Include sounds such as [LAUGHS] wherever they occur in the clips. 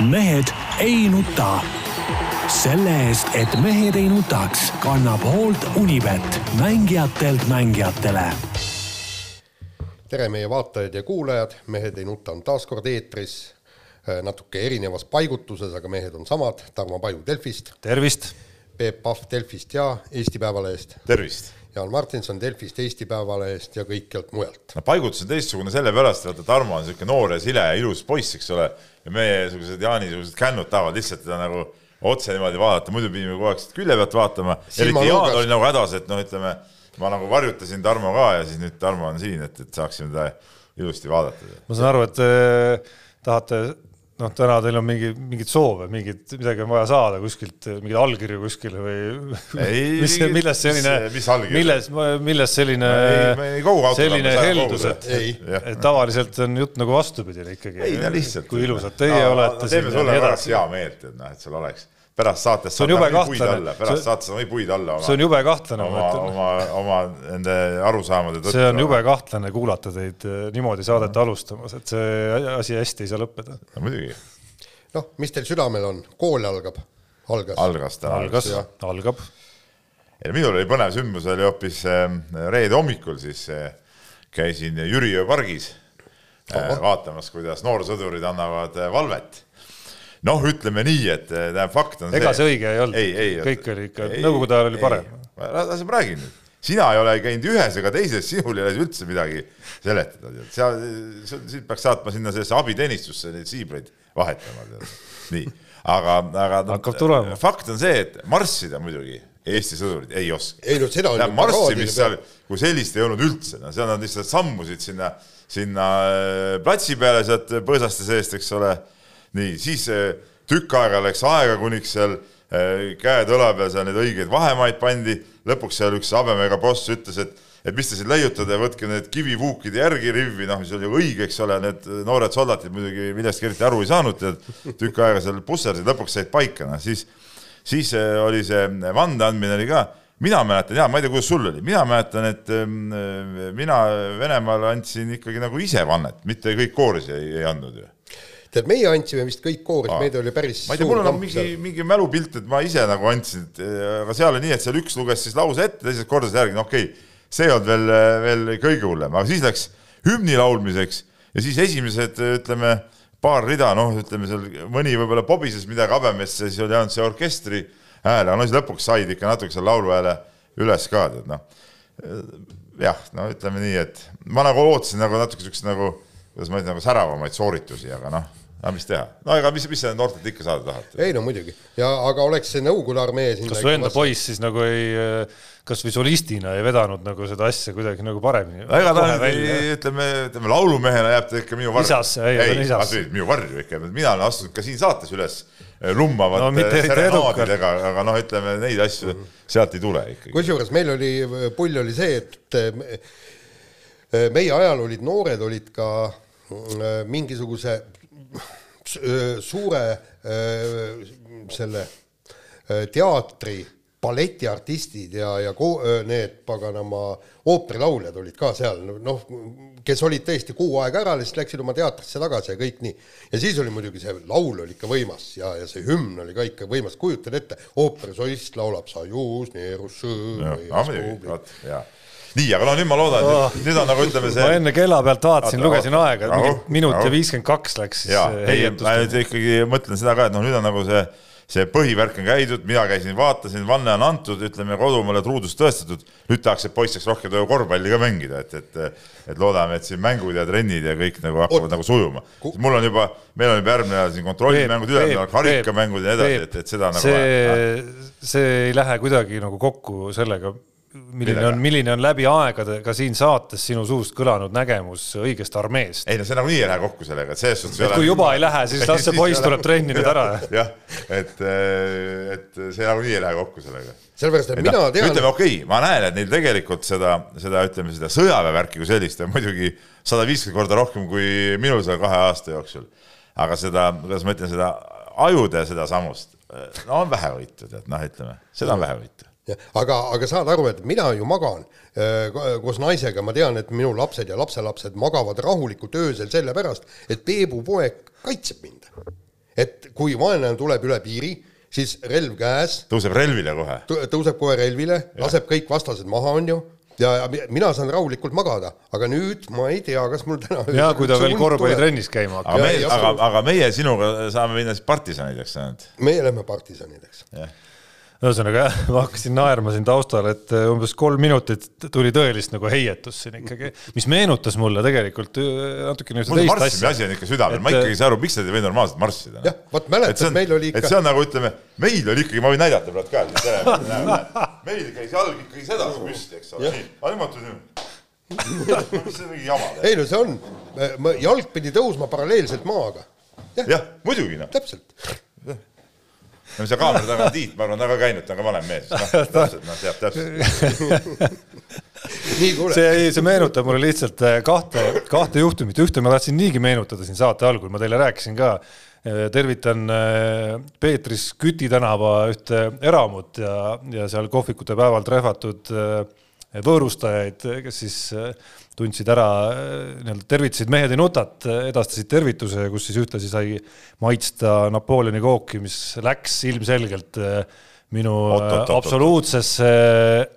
mehed ei nuta. selle eest, et mehed ei nutaks, kannab hoolt Unibet, mängijatelt mängijatele. tere, meie vaatajad ja kuulajad, Mehed ei nuta on taas kord eetris natuke erinevas paigutuses, aga mehed on samad, Tarmo Paju Delfist, tervist! Peep Pahv Delfist ja Eesti Päevalehest, tervist! Jaan Martinson Delfist, Eesti Päevalehest ja kõikjalt mujalt. no paigutus on teistsugune sellepärast, vaata Tarmo on niisugune noor ja sile ja ilus poiss, eks ole, ja meiesugused Jaani-sugused kännud tahavad lihtsalt teda nagu otse niimoodi vaadata, muidu pidime kogu aeg siit külje pealt vaatama, eriti Jaan oli nagu hädas, et noh, ütleme, ma nagu varjutasin Tarmo ka ja siis nüüd Tarmo on siin, et, et saaksime teda ilusti vaadata. ma saan aru, et äh, tahate noh, täna teil on mingi, mingeid soove, mingid, midagi on vaja saada kuskilt, mingeid allkirju kuskile või [LAUGHS] ei, mis, milles selline, milles, milles selline, selline heldus, et, et tavaliselt on jutt nagu vastupidine ikkagi. ei no lihtsalt. kui ilusad teie no, olete. teeme sulle pärast hea meelt, et noh, et sul oleks pärast saates saad nagu puid alla, pärast saates saad puid alla oma. see on jube kahtlane. oma, oma, oma nende arusaamade tõttu. see on jube kahtlane kuulata teid äh, niimoodi saadet alustamas, et see asi hästi ei saa lõppeda. no muidugi. noh, mis teil südamel on, kool algab, algas. algas ta. algas, algab. ja minul oli põnev sündmus, oli hoopis äh, reede hommikul, siis äh, käisin Jüriöö pargis vaatamas, kuidas noorsõdurid annavad valvet noh, ütleme nii, et tähendab, fakt on ega see õige ei olnud, kõik oli ikka, nõukogude ajal oli parem. las ma räägin nüüd, sina ei ole käinud ühes ega teises, sinul ei ole üldse midagi seletada, tead, seal, sind peaks saatma sinna sellesse abiteenistusse neid siibreid vahetama, tead, nii, aga, aga hakkab tulema. fakt on see, et marssida muidugi Eesti sõdurid ei oska. ei no seda on marssimist seal, kui sellist ei olnud üldse, no seal nad lihtsalt sammusid sinna, sinna äh, platsi peale sealt põõsaste seest, eks ole nii, siis eh, tükk aega läks aega, kuniks seal eh, käed õla peal seal neid õigeid vahemaid pandi, lõpuks seal üks habemega boss ütles, et et mis te siin leiutate, võtke need kivivuukid järgi rivvi, noh, mis oli õige, eks ole, need noored soldatid muidugi millestki eriti aru ei saanud, tead, tükk aega seal pusserdasid, lõpuks said paika, noh, siis, siis eh, oli see vande andmine oli ka, mina mäletan, jaa, ma ei tea, kuidas sul oli, mina mäletan, et mina Venemaal andsin ikkagi nagu ise vannet, mitte kõik koorisi ei, ei andnud ju tead, meie andsime vist kõik koorid, meid oli päris ma ei tea, mul on nagu mingi, mingi mälupilt, et ma ise nagu andsin, aga seal oli nii, et seal üks luges siis lause ette, teised kordasid järgi, no okei okay,, see ei olnud veel, veel kõige hullem, aga siis läks hümni laulmiseks ja siis esimesed, ütleme, paar rida, noh, ütleme seal mõni võib-olla pobises midagi habemesse, siis oli ainult see orkestri hääl, aga no siis lõpuks said ikka natuke seal lauluhääle üles ka, tead noh. jah, no ütleme nii, et ma nagu ootasin nagu natuke siukest nagu, kuidas ma ütlen, nagu säravamaid sooritusi, aga noh aga mis teha, no ega mis, mis sa noortelt ikka saada tahad? ei no muidugi ja aga oleks see Nõukogude armee siin kas su enda poiss siis nagu ei, kasvõi solistina ei vedanud nagu seda asja kuidagi nagu paremini? ega ta ütleme, ütleme laulumehena jääb ta ikka minu varju. isasse, ei, ei, isasse. minu varju ikka, mina olen astunud ka siin saates üles lummavate no, serenaadidega, aga noh, ütleme neid asju mm -hmm. sealt ei tule ikkagi. kusjuures meil oli, pull oli see, et meie ajal olid noored, olid ka mingisuguse suure selle teatri balletiartistid ja, ja need paganama ooperilauljad olid ka seal, noh, kes olid tõesti kuu aega ära, siis läksid oma teatrisse tagasi ja kõik nii. ja siis oli muidugi see laul oli ikka võimas ja, ja see hümn oli ka ikka võimas, kujutad ette, ooperisolist laulab Sajus, Neerus, nii, aga no nüüd ma loodan oh., nüüd on nagu ütleme see. ma enne kella pealt vaatasin, lugesin aega, minut ja viiskümmend kaks läks siis. ei, ma nüüd ikkagi mõtlen seda ka, et noh, nüüd on nagu see, see põhivärk on käidud, mina käisin, vaatasin, vanne on antud, ütleme kodumaale truudust tõestatud. nüüd tahaks, et poiss saaks rohkem korvpalli ka mängida, et, et, et loodame, et siin mängud ja trennid ja kõik nagu hakkavad Oot. nagu sujuma. mul on juba, meil on juba järgmine nädal siin kontrollimängud, ülejärgmine nädal karikamängud ja nii edasi, et, et seda nagu. see, see ei lähe kuidagi nagu kokku sellega milline on, milline on läbi aegade ka siin saates sinu suust kõlanud nägemus õigest armeest? ei no see nagunii ei lähe kokku sellega, et selles suhtes. et kui juba ei lähe, siis las see [LAUGHS] poiss tuleb trenni nüüd ära. [LAUGHS] jah, et, et see nagunii ei lähe kokku sellega. sellepärast, et mina no, tean. ütleme okei okay,, ma näen, et neil tegelikult seda, seda ütleme seda sõjaväevärki kui sellist on muidugi sada viiskümmend korda rohkem kui minul seal kahe aasta jooksul. aga seda, kuidas ma ütlen, seda ajude sedasamust, no on vähevõitu, tead, noh, ütleme, seda on vähevõitu aga, aga saad aru, et mina ju magan äh, koos naisega, ma tean, et minu lapsed ja lapselapsed magavad rahulikult öösel sellepärast, et Peebu poeg kaitseb mind. et kui vaenlane tuleb üle piiri, siis relv käes, tõuseb relvile kohe. tõuseb kohe relvile, laseb kõik vastased maha, on ju, ja ja mi- mina saan rahulikult magada, aga nüüd ma ei tea, kas mul täna ja kui ta veel korvpallitrennis käima aga hakkab. Aga, absoluutselt. aga meie sinuga saame minna siis partisanideks ainult. meie lähme partisanideks. Ühesõnaga jah, ma hakkasin naerma siin taustal, et äh, umbes kolm minutit tuli tõelist nagu heietust siin ikkagi, mis meenutas mulle tegelikult äh, natukene ühte teist asja asi on ikka südamel, ma Et, ikkagi ei saa aru, miks nad ei või normaalselt marssida. Jah, vot mäletad, meil oli ikka- et see on nagu ütleme, meil oli ikkagi, ma võin näidata praegu ka, meil käis jalg ikkagi sedasi püsti, eks ole, aga nemad tulid mis see mingi jama teeb? ei no see on, jalg pidi tõusma paralleelselt maaga. jah ja,, jah, muidugi noh, täpselt. No see kaamera taga on Tiit, ma arvan, ta on ka käinud, ta on ka vanem mees, noh, täpselt, noh, teab täpselt. nii, kuule, see, see meenutab mulle lihtsalt äh, kahte, kahte juhtumit, ühte ma tahtsin niigi meenutada siin saate algul, ma teile rääkisin ka. tervitan äh, Peetris Küti tänava ühte eramut ja, ja seal kohvikute päeval trehvatud äh, võõrustajaid, kes siis äh, tundsid ära äh, nii-öelda tervitasid Mehed ei nutat, edastasid tervituse, kus siis ühtlasi sai maitsta Napoleoni kooki, mis läks ilmselgelt äh, minu Oot, oot, oot, oot. absoluutsesse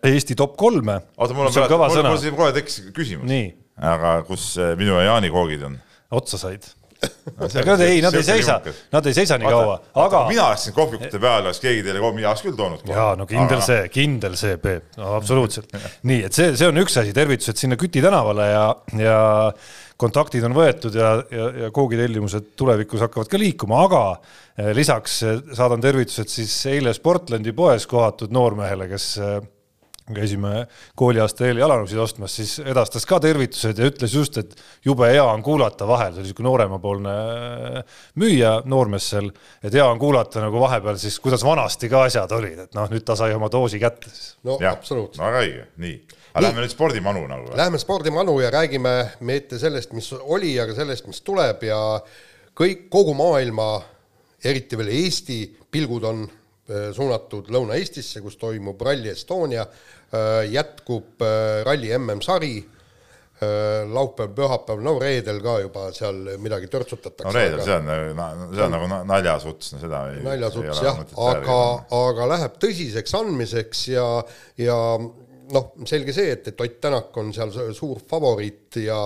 Eesti top kolme. oota, mul on praegu, sõna. mul siin kohe tekkis küsimus. Aga kus minu ja Jaani koogid on? otsa said. [LAUGHS] aga nad ei, nad ei seisa, nad ei seisa nii kaua, aga mina oleks siin kohvikute peal, oleks keegi teile kohe, mina oleks küll toonud. jaa, no kindel see, kindel see, Peep, no absoluutselt. [LAUGHS] nii, et see, see on üks asi, tervitused sinna Küti tänavale ja, ja kontaktid on võetud ja, ja, ja koogitellimused tulevikus hakkavad ka liikuma, aga eh, lisaks eh, saadan tervitused siis eile Sportlandi poes kohatud noormehele, kes eh, käisime kooliaasta eel jalanõusid ostmas, siis edastas ka tervitused ja ütles just, et jube hea on kuulata vahel, see oli niisugune nooremapoolne äh, müüja noormees seal, et hea on kuulata nagu vahepeal siis, kuidas vanasti ka asjad olid, et noh, nüüd ta sai oma doosi kätte siis. no jah, absoluutselt. väga õige, nii. aga lähme nüüd spordimanu nagu. Lähme spordimanu ja räägime mitte sellest, mis oli, aga sellest, mis tuleb ja kõik, kogu maailma, eriti veel Eesti pilgud on äh, suunatud Lõuna-Eestisse, kus toimub Rally Estonia, jätkub äh, ralli MM-sari, laupäev, pühapäev, no reedel ka juba seal midagi törtsutatakse. no reedel, see on, see on nagu na- naljasuts, no seda ei. naljasuts jah, aga, aga läheb tõsiseks andmiseks ja, ja noh, selge see, et, et Ott Tänak on seal su- suur favoriit ja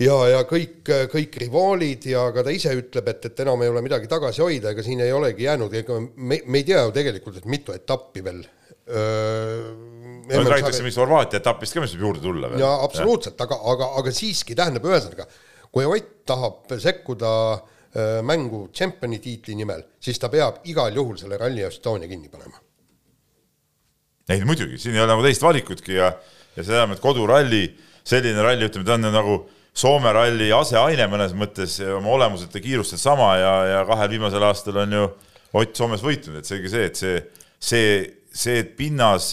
ja, ja kõik, kõik rivaalid ja ka ta ise ütleb, et, et enam ei ole midagi tagasi hoida, ega siin ei olegi jäänud, ega me, me ei tea ju tegelikult, et mitu etappi veel. Nüüd räägitakse mingist Horvaatia etapist ka, mis võib juurde tulla veel. ja absoluutselt, aga, aga, aga siiski tähendab, ühesõnaga, kui Ott tahab sekkuda öö, mängu tšempioni tiitli nimel, siis ta peab igal juhul selle Rally Estonia kinni panema. ei muidugi, siin ei ole nagu teist valikutki ja, ja see tähendab, et koduralli, selline ralli, ütleme, ta on nagu Soome ralli aseaine mõnes mõttes ja oma olemuselt ja kiirustelt sama ja, ja kahel viimasel aastal on ju Ott Soomes võitnud, et seegi see, et see, see, see pinnas,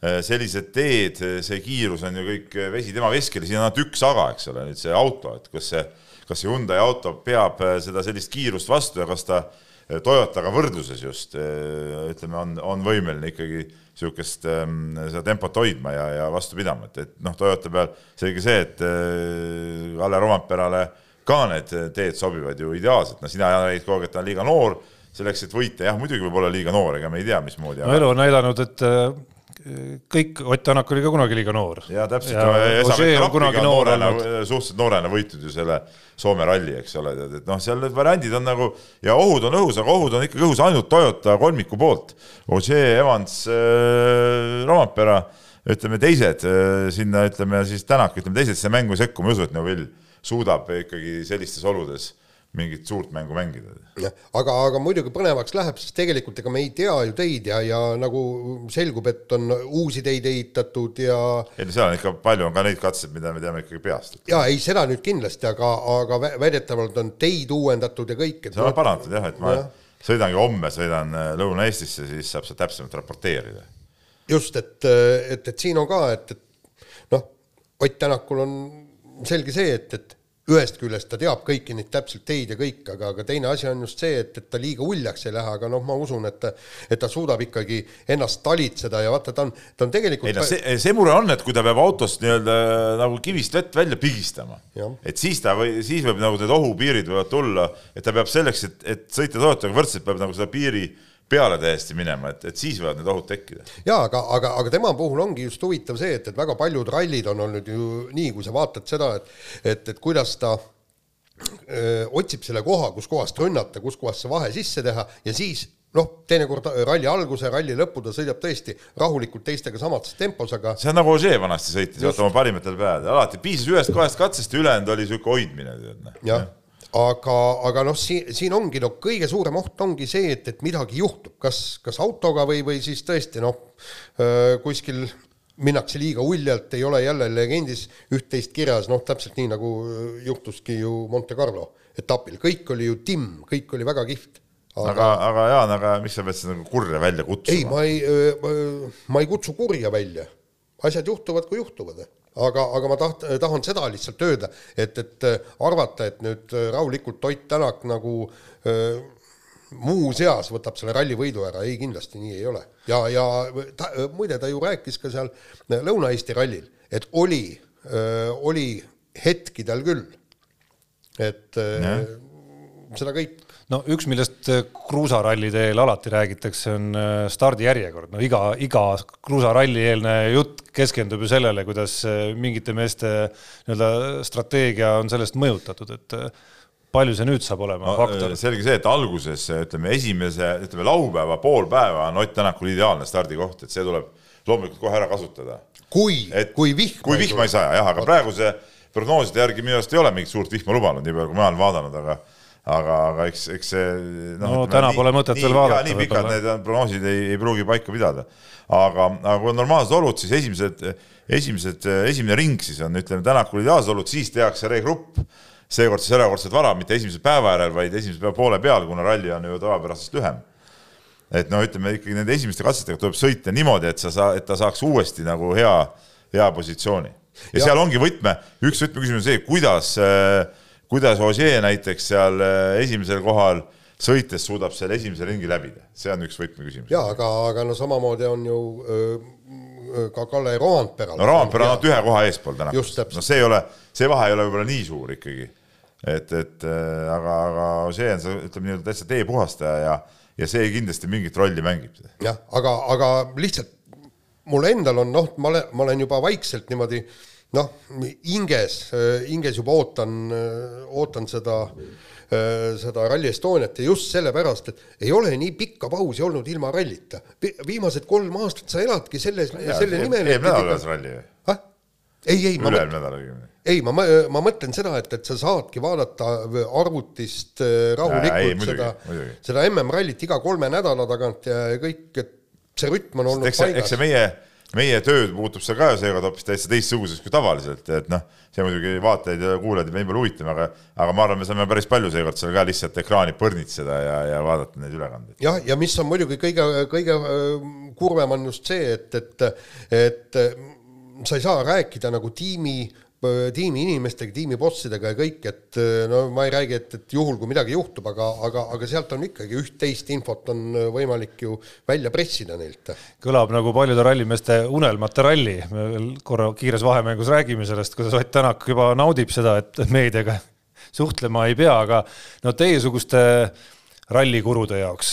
sellised teed, see kiirus on ju kõik vesi tema veskile, siin on ainult üks aga, eks ole, nüüd see auto, et kas see, kas see Hyundai auto peab seda sellist kiirust vastu ja kas ta Toyotaga võrdluses just ütleme, on, on võimeline ikkagi niisugust ähm, seda tempot hoidma ja, ja vastu pidama, et, et noh, Toyota peal selge see, et äh, Kalle Rompeerale ka need teed sobivad ju ideaalselt, no sina räägid kogu aeg, et ta on liiga noor selleks, et võita, jah, muidugi võib olla liiga noor, ega me ei tea, mismoodi. no elu on näidanud, et äh, kõik, Ott Tänak oli ka kunagi liiga noor. ja täpselt, ja Ožee on kunagi noor olnud. suhteliselt noorena võitnud ju selle Soome ralli, eks ole, tead, et noh, seal need variandid on nagu ja ohud on õhus, aga ohud on ikkagi õhus ainult Toyota kolmiku poolt. Ožee, Evans äh,, Rompera, ütleme teised äh, sinna, ütleme siis Tänak, ütleme teised sinna mängu ei sekku, ma ei usu, et Neuvill suudab ikkagi sellistes oludes mingit suurt mängu mängida. aga, aga muidugi põnevaks läheb, sest tegelikult ega me ei tea ju teid ja, ja nagu selgub, et on uusi teid ehitatud ja ei no seal on ikka palju on ka neid katseid, mida me teame ikkagi peast. ja ei, seda nüüd kindlasti, aga, aga vä- väidetavalt on teid uuendatud ja kõik, see on parandatud jah, et ma Jah. sõidangi homme, sõidan äh, Lõuna-Eestisse, siis saab sealt täpsemalt raporteerida. just, et, et, et siin on ka, et, et noh, Ott Tänakul on selge see, et, et ühest küljest ta teab kõiki neid täpselt teid ja kõik, aga, aga teine asi on just see, et, et ta liiga uljaks ei lähe, aga noh, ma usun, et et ta suudab ikkagi ennast talitseda ja vaata, ta on, ta on tegelikult ei no see, see mure on, et kui ta peab autost nii-öelda nagu kivist vett välja pigistama, et siis ta või siis võib nagu need ohupiirid võivad tulla, et ta peab selleks, et, et sõita Toyotaga võrdselt, peab nagu seda piiri peale täiesti minema, et, et siis võivad need ohud tekkida. jaa, aga, aga, aga tema puhul ongi just huvitav see, et, et väga paljud rallid on olnud ju nii, kui sa vaatad seda, et et, et kuidas ta öö, otsib selle koha, kus kohast rünnata, kus kohast see vahe sisse teha ja siis noh, teinekord ralli alguse, ralli lõppu ta sõidab tõesti rahulikult teistega samas tempos, aga see on nagu Ožee vanasti sõitis, vaata oma parimatel päevadel, alati piisas ühest-kahest katsest ja ülejäänud oli niisugune hoidmine, noh. Aga, aga noh, siin, siin ongi no kõige suurem oht ongi see, et, et midagi juhtub, kas, kas autoga või, või siis tõesti noh, kuskil minnakse liiga uljalt, ei ole jälle legendis üht-teist kirjas, noh, täpselt nii nagu juhtuski ju Monte Carlo etapil, kõik oli ju timm, kõik oli väga kihvt. aga, aga, aga Jaan, aga miks sa pead seda nagu kurja välja kutsuma? ei, ma ei, ma ei kutsu kurja välja. asjad juhtuvad, kui juhtuvad aga, aga ma taht-, tahan seda lihtsalt öelda, et, et arvata, et nüüd rahulikult Ott Tänak nagu öö, muuseas võtab selle ralli võidu ära, ei kindlasti nii ei ole. ja, ja ta, muide, ta ju rääkis ka seal Lõuna-Eesti rallil, et oli, oli hetki tal küll, et öö, seda kõik no üks, millest kruusaralli teel alati räägitakse, on stardijärjekord, no iga, iga kruusaralli eelne jutt keskendub ju sellele, kuidas mingite meeste nii-öelda strateegia on sellest mõjutatud, et palju see nüüd saab olema no, faktor? selge see, et alguses ütleme, esimese, ütleme laupäeva pool päeva on Ott Tänakul ideaalne stardikoht, et see tuleb loomulikult kohe ära kasutada. kui, kui vihma kui vihma ei saja jah, aga praeguse prognooside järgi minu arust ei ole mingit suurt vihma lubanud, nii palju kui mina olen vaadanud, aga aga, aga eks, eks see noh no, täna nii, pole mõtet nii, veel vaadata. nii pikad need prognoosid ei, ei pruugi paika pidada. aga, aga kui on normaalsed olud, siis esimesed, esimesed, esimene ring siis on, ütleme, Tänakul ideaalsed olud, siis tehakse regrupp seekord siis erakordselt vara, mitte esimese päeva järel, vaid esimese päeva poole peal, kuna ralli on ju tavapärasest lühem. et no ütleme ikkagi nende esimeste katsetega tuleb sõita niimoodi, et sa saa-, et ta saaks uuesti nagu hea, hea positsiooni. ja, seal ongi võtme, üks võtmeküsimus on see, kuidas, kuidas Ožee näiteks seal esimesel kohal sõites suudab selle esimese ringi läbida, see on üks võtmeküsimus. jaa, aga, aga no samamoodi on ju öö, ka Kalle Roandperal. no Roandpera on ainult ühe koha eespool täna. no see ei ole, see vahe ei ole võib-olla nii suur ikkagi et, et äh, aga, aga see on, ütleme nii-öelda täitsa teepuhastaja ja, ja see kindlasti mingit rolli mängib. jah, aga, aga lihtsalt mul endal on noh, ma olen, ma olen juba vaikselt niimoodi noh, hinges, hinges juba ootan, ootan seda seda Rally Estoniat ja just sellepärast, et ei ole nii pikka pausi olnud ilma rallita. viimased kolm aastat sa eladki selle, selle nimel. eelmine nädal oli ralli või? ei, ei. nädal õigemini ei, ma, ma mõtlen seda, et, et sa saadki vaadata arvutist äh, rahulikult äh, seda, seda MM-rallit iga kolme nädala tagant ja kõik, et see rütm on olnud eks, paigas. eks see meie, meie tööd muutub seal ka seekord hoopis täitsa teistsuguseks kui tavaliselt, et noh, see muidugi vaatajaid ja kuulajaid ei pea huvitama, aga aga ma arvan, me saame päris palju seekord seal ka lihtsalt ekraani põrnitseda ja, ja vaadata neid ülekandeid. jah, ja mis on muidugi kõige, kõige äh, kurvem on just see, et, et, et sa ei saa rääkida nagu tiimi tiimi inimestega, tiimi bossidega ja kõik, et no ma ei räägi, et, et juhul, kui midagi juhtub, aga, aga, aga sealt on ikkagi üht-teist infot on võimalik ju välja pressida neilt. kõlab nagu paljude rallimeeste unelmate ralli, me veel korra kiires vahemängus räägime sellest, kuidas Ott Tänak juba naudib seda, et meediaga suhtlema ei pea, aga no teiesuguste rallikurude jaoks,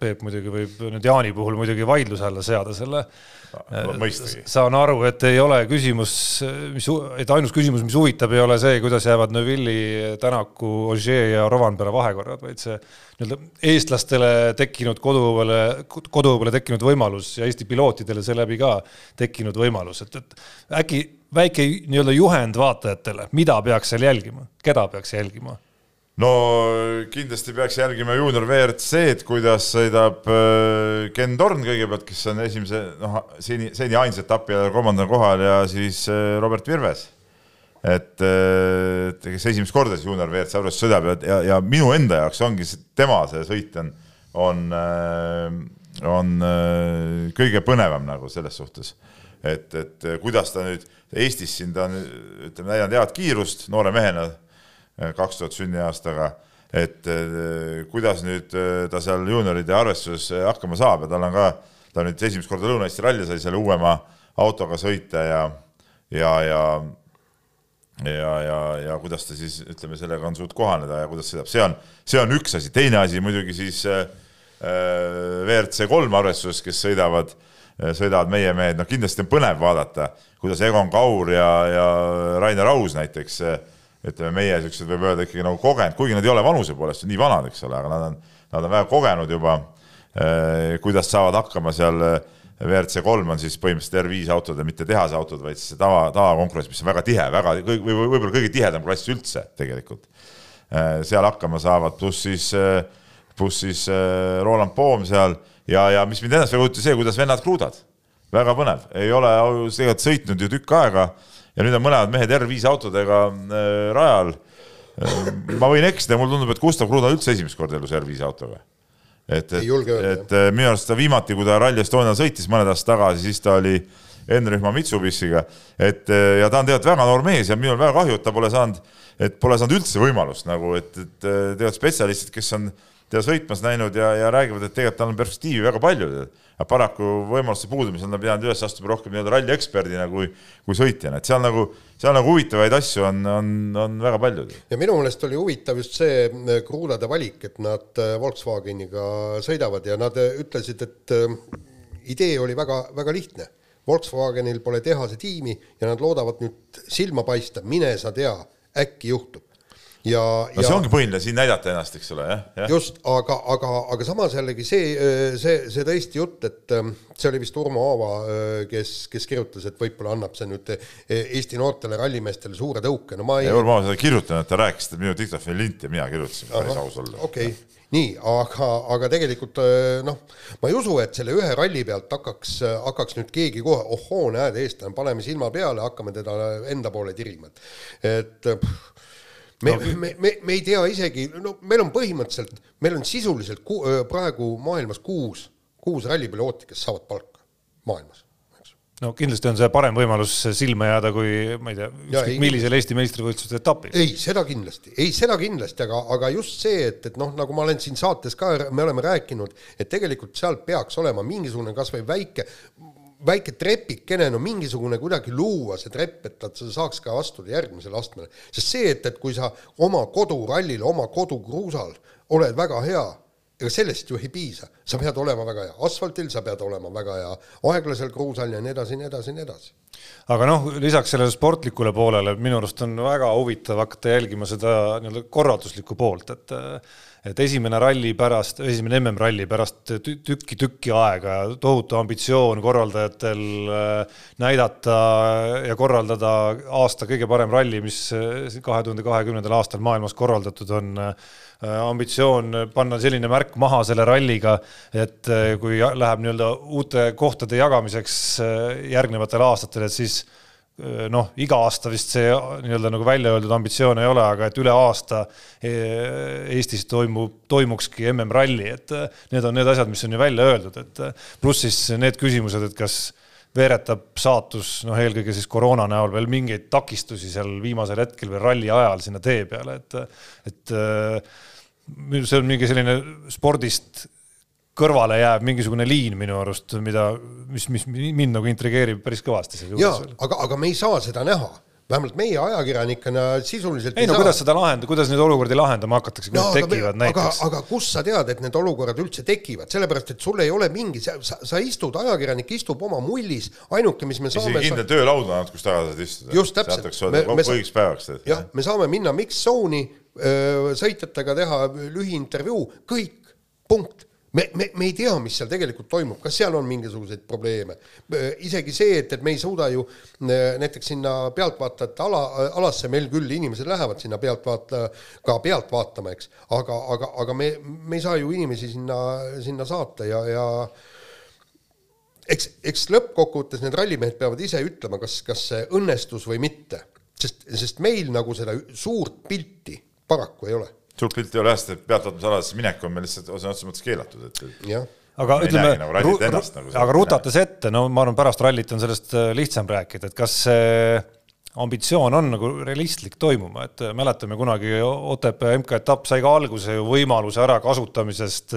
Peep muidugi võib nüüd Jaani puhul muidugi vaidluse alla seada selle mõistagi. saan aru, et ei ole küsimus, mis, et ainus küsimus, mis huvitab, ei ole see, kuidas jäävad Neuvilli, Tänaku, Ogier ja Rovanpera vahekorrad, vaid see nii-öelda eestlastele tekkinud koduõuele, koduõuele tekkinud võimalus ja Eesti pilootidele seeläbi ka tekkinud võimalus, et, et äkki väike nii-öelda juhend vaatajatele, mida peaks seal jälgima, keda peaks jälgima no kindlasti peaks jälgima juunior WRC-d, kuidas sõidab äh, Ken Torn kõigepealt, kes on esimese, noh, seni, seni ainsa etapi ajal kolmandal kohal ja siis äh, Robert Virves. et, äh, et kes esimest korda siis juunior WRC juures sõidab ja, ja, ja minu enda jaoks ongi see, tema see sõit on, on, on kõige põnevam nagu selles suhtes. et, et kuidas ta nüüd Eestis siin, ta on, ütleme, näidanud head kiirust noore mehena kaks tuhat sünniaastaga, et kuidas nüüd ta seal juunioride arvestuses hakkama saab ja tal on ka, ta nüüd esimest korda Lõuna-Eesti ralli sai selle uuema autoga sõita ja, ja, ja ja, ja, ja kuidas ta siis ütleme, sellega on suutnud kohaneda ja kuidas sõidab, see on, see on üks asi, teine asi muidugi siis äh, WRC kolm arvestuses, kes sõidavad äh,, sõidavad meie mehed, noh kindlasti on põnev vaadata, kuidas Egon Kaur ja, ja Rainer Aus näiteks äh, ütleme, meie siuksed võib öelda ikkagi nagu kogenud, kuigi nad ei ole vanuse poolest nii vanad, eks ole, aga nad on, nad on väga kogenud juba äh,. kuidas saavad hakkama seal äh, WRC kolm on siis põhimõtteliselt R5 autod ja mitte tehase autod, vaid siis tava, tavakonkurents, mis on väga tihe, väga või võib-olla kõige tihedam klass üldse tegelikult. Äh, seal hakkama saavad, pluss siis, äh, pluss siis äh, Roland Poom seal ja, ja mis mind ennast väga huvitab, see, kuidas vennad kruudad. väga põnev, ei ole tegelikult sõitnud ju tükk aega ja nüüd on mõlemad mehed R5 autodega rajal. ma võin eksida, mulle tundub, et Gustav Kruda üldse esimest korda elus R5 autoga. Et, et, et äh, minu arust ta viimati, kui ta Rally Estonial sõitis mõned aastad tagasi, siis ta oli N-rühma Mitsubishiga, et äh, ja ta on tegelikult väga noor mees ja minul väga kahju, et ta pole saanud, et pole saanud üldse võimalust nagu, et, et äh, tegelikult spetsialistid, kes on teda sõitmas näinud ja, ja räägivad, et tegelikult tal on perspektiivi väga palju aga paraku võimaluste puudumisel ta pidanud üles astuma rohkem nii-öelda ralli eksperdina kui, kui sõitjana, et seal nagu, seal nagu huvitavaid asju on, on, on väga palju. ja minu meelest oli huvitav just see äh, kruudade valik, et nad äh, Volkswageniga sõidavad ja nad äh, ütlesid, et idee oli väga, väga lihtne. Volkswagenil pole tehase tiimi ja nad loodavad nüüd silma paista, mine sa tea, äkki juhtub ja no see ja, ongi põhiline, siin näidata ennast, eks ole, jah ja.. just, aga, aga, aga samas jällegi see, see, see tõesti jutt, et ähm, see oli vist Urmo Aava, äh, kes, kes kirjutas, et võib-olla annab see nüüd äh, Eesti noortele rallimeestele suure tõuke, no ma ei. Urmo Aava seda kirjutanud, ta rääkis, et minu diktofoni linti ja mina kirjutasin, päris aus olla. okei okay nii, aga, aga tegelikult äh, noh, ma ei usu, et selle ühe ralli pealt hakkaks, hakkaks nüüd keegi kohe, ohoo, näed, eestlane, paneme silma peale, hakkame teda enda poole tirima, et et me no,, me, me, me ei tea isegi, no meil on põhimõtteliselt, meil on sisuliselt ku, praegu maailmas kuus, kuus rallipilooti, kes saavad palka maailmas no kindlasti on see parem võimalus silma jääda, kui ma ei tea, millisel Eesti meistrivõistluste etapil. ei, seda kindlasti, ei, seda kindlasti, aga, aga just see, et, et noh, nagu ma olen siin saates ka, me oleme rääkinud, et tegelikult seal peaks olema mingisugune kasvõi väike väike trepikene, no mingisugune kuidagi luua see trepp, et ta saaks ka astuda järgmisele astmele. sest see, et, et kui sa oma kodurallil, oma kodukruusal oled väga hea, ega sellest ju ei piisa, sa pead olema väga hea asfaltil, sa pead olema väga hea aeglasel kruusal ja nii edasi, nii edasi, nii edasi. aga noh, lisaks sellele sportlikule poolele minu arust on väga huvitav hakata jälgima seda nii-öelda korralduslikku poolt, et et esimene ralli pärast, esimene MM-ralli pärast tükki-tükki aega, tohutu ambitsioon korraldajatel äh, näidata ja korraldada aasta kõige parem ralli, mis äh, kahe tuhande kahekümnendal aastal maailmas korraldatud on äh, ambitsioon panna selline märk maha selle ralliga, et kui läheb nii-öelda uute kohtade jagamiseks järgnevatel aastatel, et siis noh, iga aasta vist see nii-öelda nagu välja öeldud ambitsioon ei ole, aga et üle aasta e, Eestis toimub, toimukski MM-ralli, et need on need asjad, mis on ju välja öeldud, et pluss siis need küsimused, et kas veeretab saatus, noh, eelkõige siis koroona näol veel mingeid takistusi seal viimasel hetkel veel ralli ajal sinna tee peale, et, et see on mingi selline spordist kõrvale jääb mingisugune liin minu arust, mida, mis, mis mind nagu intrigeerib päris kõvasti. jaa, aga, aga me ei saa seda näha vähemalt meie ajakirjanikena sisuliselt ei no saa. kuidas seda lahendada, kuidas neid olukordi lahendama hakatakse, kui no, need tekivad me, näiteks? aga, aga kust sa tead, et need olukorrad üldse tekivad, sellepärast et sul ei ole mingi, sa, sa istud, ajakirjanik istub oma mullis, ainuke, mis me saame isegi kindel töölaud on, kus taga saad istuda. just täpselt. õigeks päevaks. jah, me saame minna mix zone'i, sõitjatega teha lühiintervjuu, kõik, punkt me, me, me ei tea, mis seal tegelikult toimub, kas seal on mingisuguseid probleeme. isegi see, et, et me ei suuda ju näiteks sinna pealtvaatajate ala, alasse, meil küll inimesed lähevad sinna pealtvaata, ka pealt vaatama, eks, aga, aga, aga me, me ei saa ju inimesi sinna, sinna saata ja, ja eks, eks lõppkokkuvõttes need rallimehed peavad ise ütlema, kas, kas see õnnestus või mitte, sest, sest meil nagu seda suurt pilti paraku ei ole suurt pilti ei ole jah, sest pealtvaatamisaladesse minek on meil lihtsalt sõna otseses mõttes keelatud, et, et jah aga ütleme, nagu ennast, nagu aga rutates ette, no ma arvan, pärast rallit on sellest äh, lihtsam rääkida, et kas see ambitsioon on nagu realistlik toimuma, et mäletame kunagi Otepää MK-etapp sai ka alguse ju võimaluse ärakasutamisest